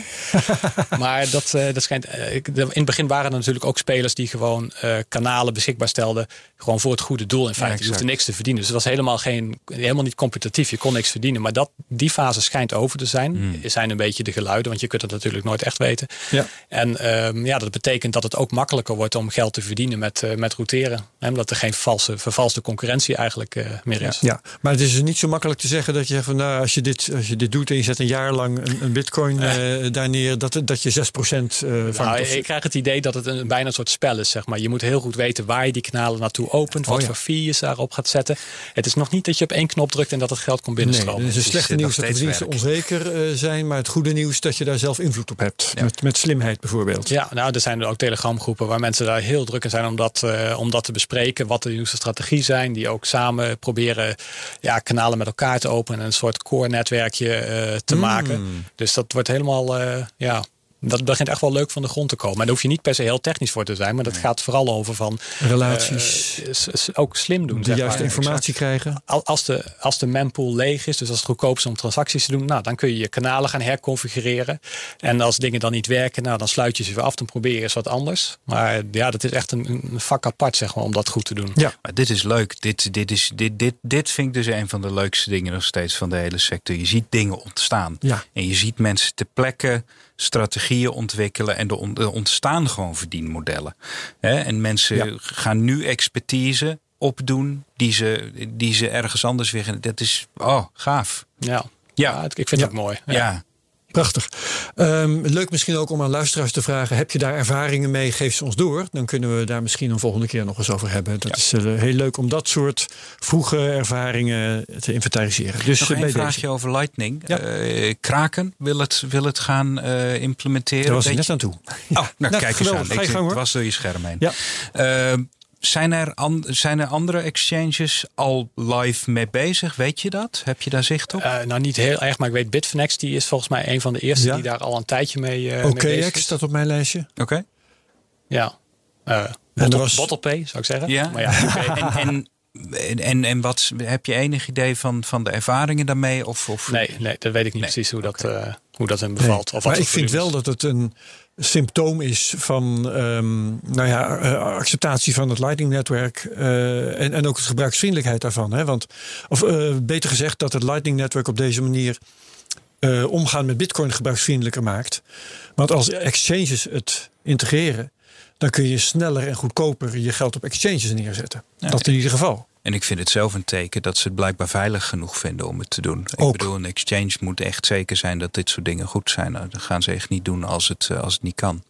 maar dat, uh, dat schijnt. Uh, in het begin waren er natuurlijk ook spelers die gewoon kanalen beschikbaar stelden. Gewoon voor het goede doel. In feite, ja, je hoefde niks te verdienen. Dus het was helemaal, geen, helemaal niet competitief. Je kon niks verdienen. Maar dat, die fase schijnt over te zijn. Mm. zijn een beetje de geluiden, want je kunt het natuurlijk nooit echt weten. Ja. En um, ja, dat betekent dat het ook makkelijker wordt om geld te verdienen met, met routeren. Hè, omdat er geen valse, vervalste concurrentie eigenlijk uh, meer is. Ja, maar het is dus niet zo makkelijk te zeggen dat je van nou, als je dit, als je dit doet en je zet een jaar lang een, een bitcoin uh, daar neer, dat, dat je 6% uh, vangt. Nou, ik krijg het idee dat het een, bijna een soort spel is, zeg maar. Je moet heel goed weten waar je die kanalen naartoe opent, wat oh, ja. voor fee je daarop gaat zetten. Het is nog niet dat je op één knop drukt en dat het geld komt binnenstromen. Nee, het is het slechte nieuws dat de diensten onzeker zijn, maar het goede nieuws dat je daar zelf invloed op hebt. Ja. Met, met slimheid bijvoorbeeld. Ja, nou, er zijn er ook telegramgroepen waar mensen daar heel druk in zijn om dat, om dat te bespreken, wat de nieuwste strategie zijn, die ook samen proberen ja, kanalen met elkaar te openen en een soort core netwerkje uh, te Hmm. mm. maken. Dus dat wordt helemaal, uh, ja, dat begint echt wel leuk van de grond te komen. En daar hoef je niet per se heel technisch voor te zijn, maar dat nee. gaat vooral over van relaties. Uh, ook slim doen. De zeg juiste maar. informatie krijgen. Als de, als de mempool leeg is, dus als het goedkoop is om transacties te doen, nou, dan kun je je kanalen gaan herconfigureren. En als dingen dan niet werken, nou, dan sluit je ze weer af. Dan probeer je eens wat anders. Maar ja, dat is echt een, een vak apart, zeg maar, om dat goed te doen. Ja, maar dit is leuk. Dit, dit, is, dit, dit, dit vind ik dus een van de leukste dingen nog steeds van de hele sector. Je ziet dingen ontstaan. Ja. En je ziet mensen te plekken strategieën ontwikkelen en er ontstaan gewoon verdienmodellen. En mensen ja. gaan nu expertise opdoen die ze, die ze ergens anders weer. Dat is oh, gaaf. Ja, ja. ik vind het ook mooi. Ja. Prachtig. Um, leuk misschien ook om aan luisteraars te vragen: heb je daar ervaringen mee? Geef ze ons door. Dan kunnen we daar misschien een volgende keer nog eens over hebben. Dat ja. is uh, heel leuk om dat soort vroege ervaringen te inventariseren. Dus nog een vraagje deze. over Lightning. Ja. Uh, Kraken wil het, wil het gaan uh, implementeren. Daar was ik net aan toe. Oh, nou, nou kijk eens aan. Het was door je scherm heen. Ja. Zijn er, zijn er andere exchanges al live mee bezig? Weet je dat? Heb je daar zicht op? Uh, nou, niet heel erg, maar ik weet Bitfinex, die is volgens mij een van de eerste die daar al een tijdje mee, uh, Oké, okay, staat op mijn lijstje. Oké. Ja. Uh, bottle, was... BottlePay, zou ik zeggen. Ja. Maar ja okay. en, en, en, en wat heb je enig idee van, van de ervaringen daarmee? Of, of... Nee, nee, dat weet ik niet precies hoe dat, okay. hoe dat hem bevalt. Of maar ik vind wel dat het een symptoom is van um, nou ja, uh, acceptatie van het Lightning-netwerk uh, en, en ook de gebruiksvriendelijkheid daarvan. Hè? Want, of uh, beter gezegd, dat het Lightning-netwerk op deze manier omgaan met Bitcoin gebruiksvriendelijker maakt. Want als exchanges het integreren, dan kun je sneller en goedkoper je geld op exchanges neerzetten. Ja, dat in ieder geval. En ik vind het zelf een teken dat ze het blijkbaar veilig genoeg vinden om het te doen. Ik bedoel, een exchange moet echt zeker zijn dat dit soort dingen goed zijn. Nou, dat gaan ze echt niet doen als het, als het niet kan.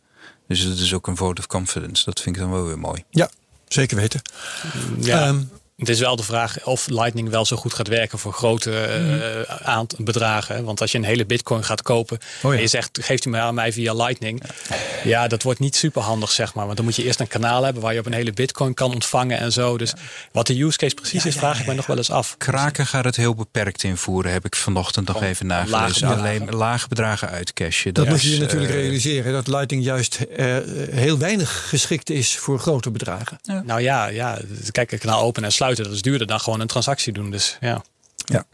Dus het is ook een vote of confidence. Dat vind ik dan wel weer mooi. Ja, zeker weten. Ja. Um, het is wel de vraag of Lightning wel zo goed gaat werken voor grote uh, bedragen. Want als je een hele bitcoin gaat kopen oh ja. en je zegt geeft u mij aan mij via Lightning. Ja. dat wordt niet super handig zeg maar. Want dan moet je eerst een kanaal hebben waar je op een hele bitcoin kan ontvangen en zo. Dus wat de use case precies is, vraag ik mij nog wel eens af. Kraken gaat het heel beperkt invoeren, heb ik vanochtend nog even nagelezen. Lage Alleen lage bedragen uitcashen. Dat, dat moet je je natuurlijk realiseren. Dat Lightning juist uh, heel weinig geschikt is voor grote bedragen. Nou ja, ja, kijk, een kanaal open en sluiten dat is duurder dan gewoon een transactie doen. Dus ja. Ja.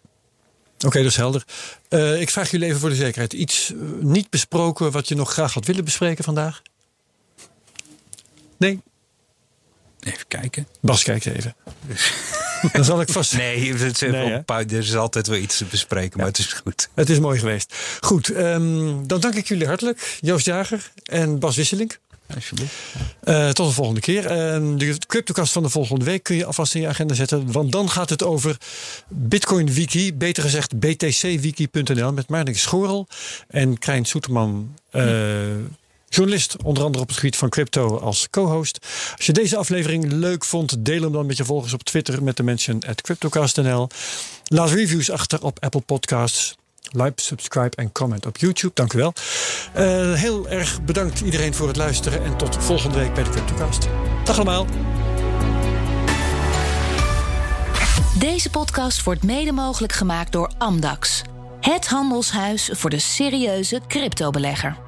Oké, dat is helder. Uh, ik vraag jullie even voor de zekerheid. Iets uh, niet besproken wat je nog graag had willen bespreken vandaag? Nee? Even kijken. Bas, kijk even. Dan zal ik vast. Nee, het, nee er is altijd wel iets te bespreken, ja. maar het is goed. Het is mooi geweest. Goed, um, dan dank ik jullie hartelijk. Joost Jager en Bas Wisselink. Alsjeblieft. Uh, tot de volgende keer. De CryptoCast van de volgende week kun je alvast in je agenda zetten. Want dan gaat het over Bitcoin Wiki. Beter gezegd btcwiki.nl met Marnik Schorel en Krijn Soeterman. Uh, journalist, onder andere op het gebied van crypto als co-host. Als je deze aflevering leuk vond, deel hem dan met je volgers op Twitter met de mention at CryptoCast.nl. Laat reviews achter op Apple Podcasts. Like, subscribe en comment op YouTube. Dank u wel. Uh, heel erg bedankt iedereen voor het luisteren. En tot volgende week bij de CryptoCast. Dag allemaal. Deze podcast wordt mede mogelijk gemaakt door Amdax. Het handelshuis voor de serieuze cryptobelegger.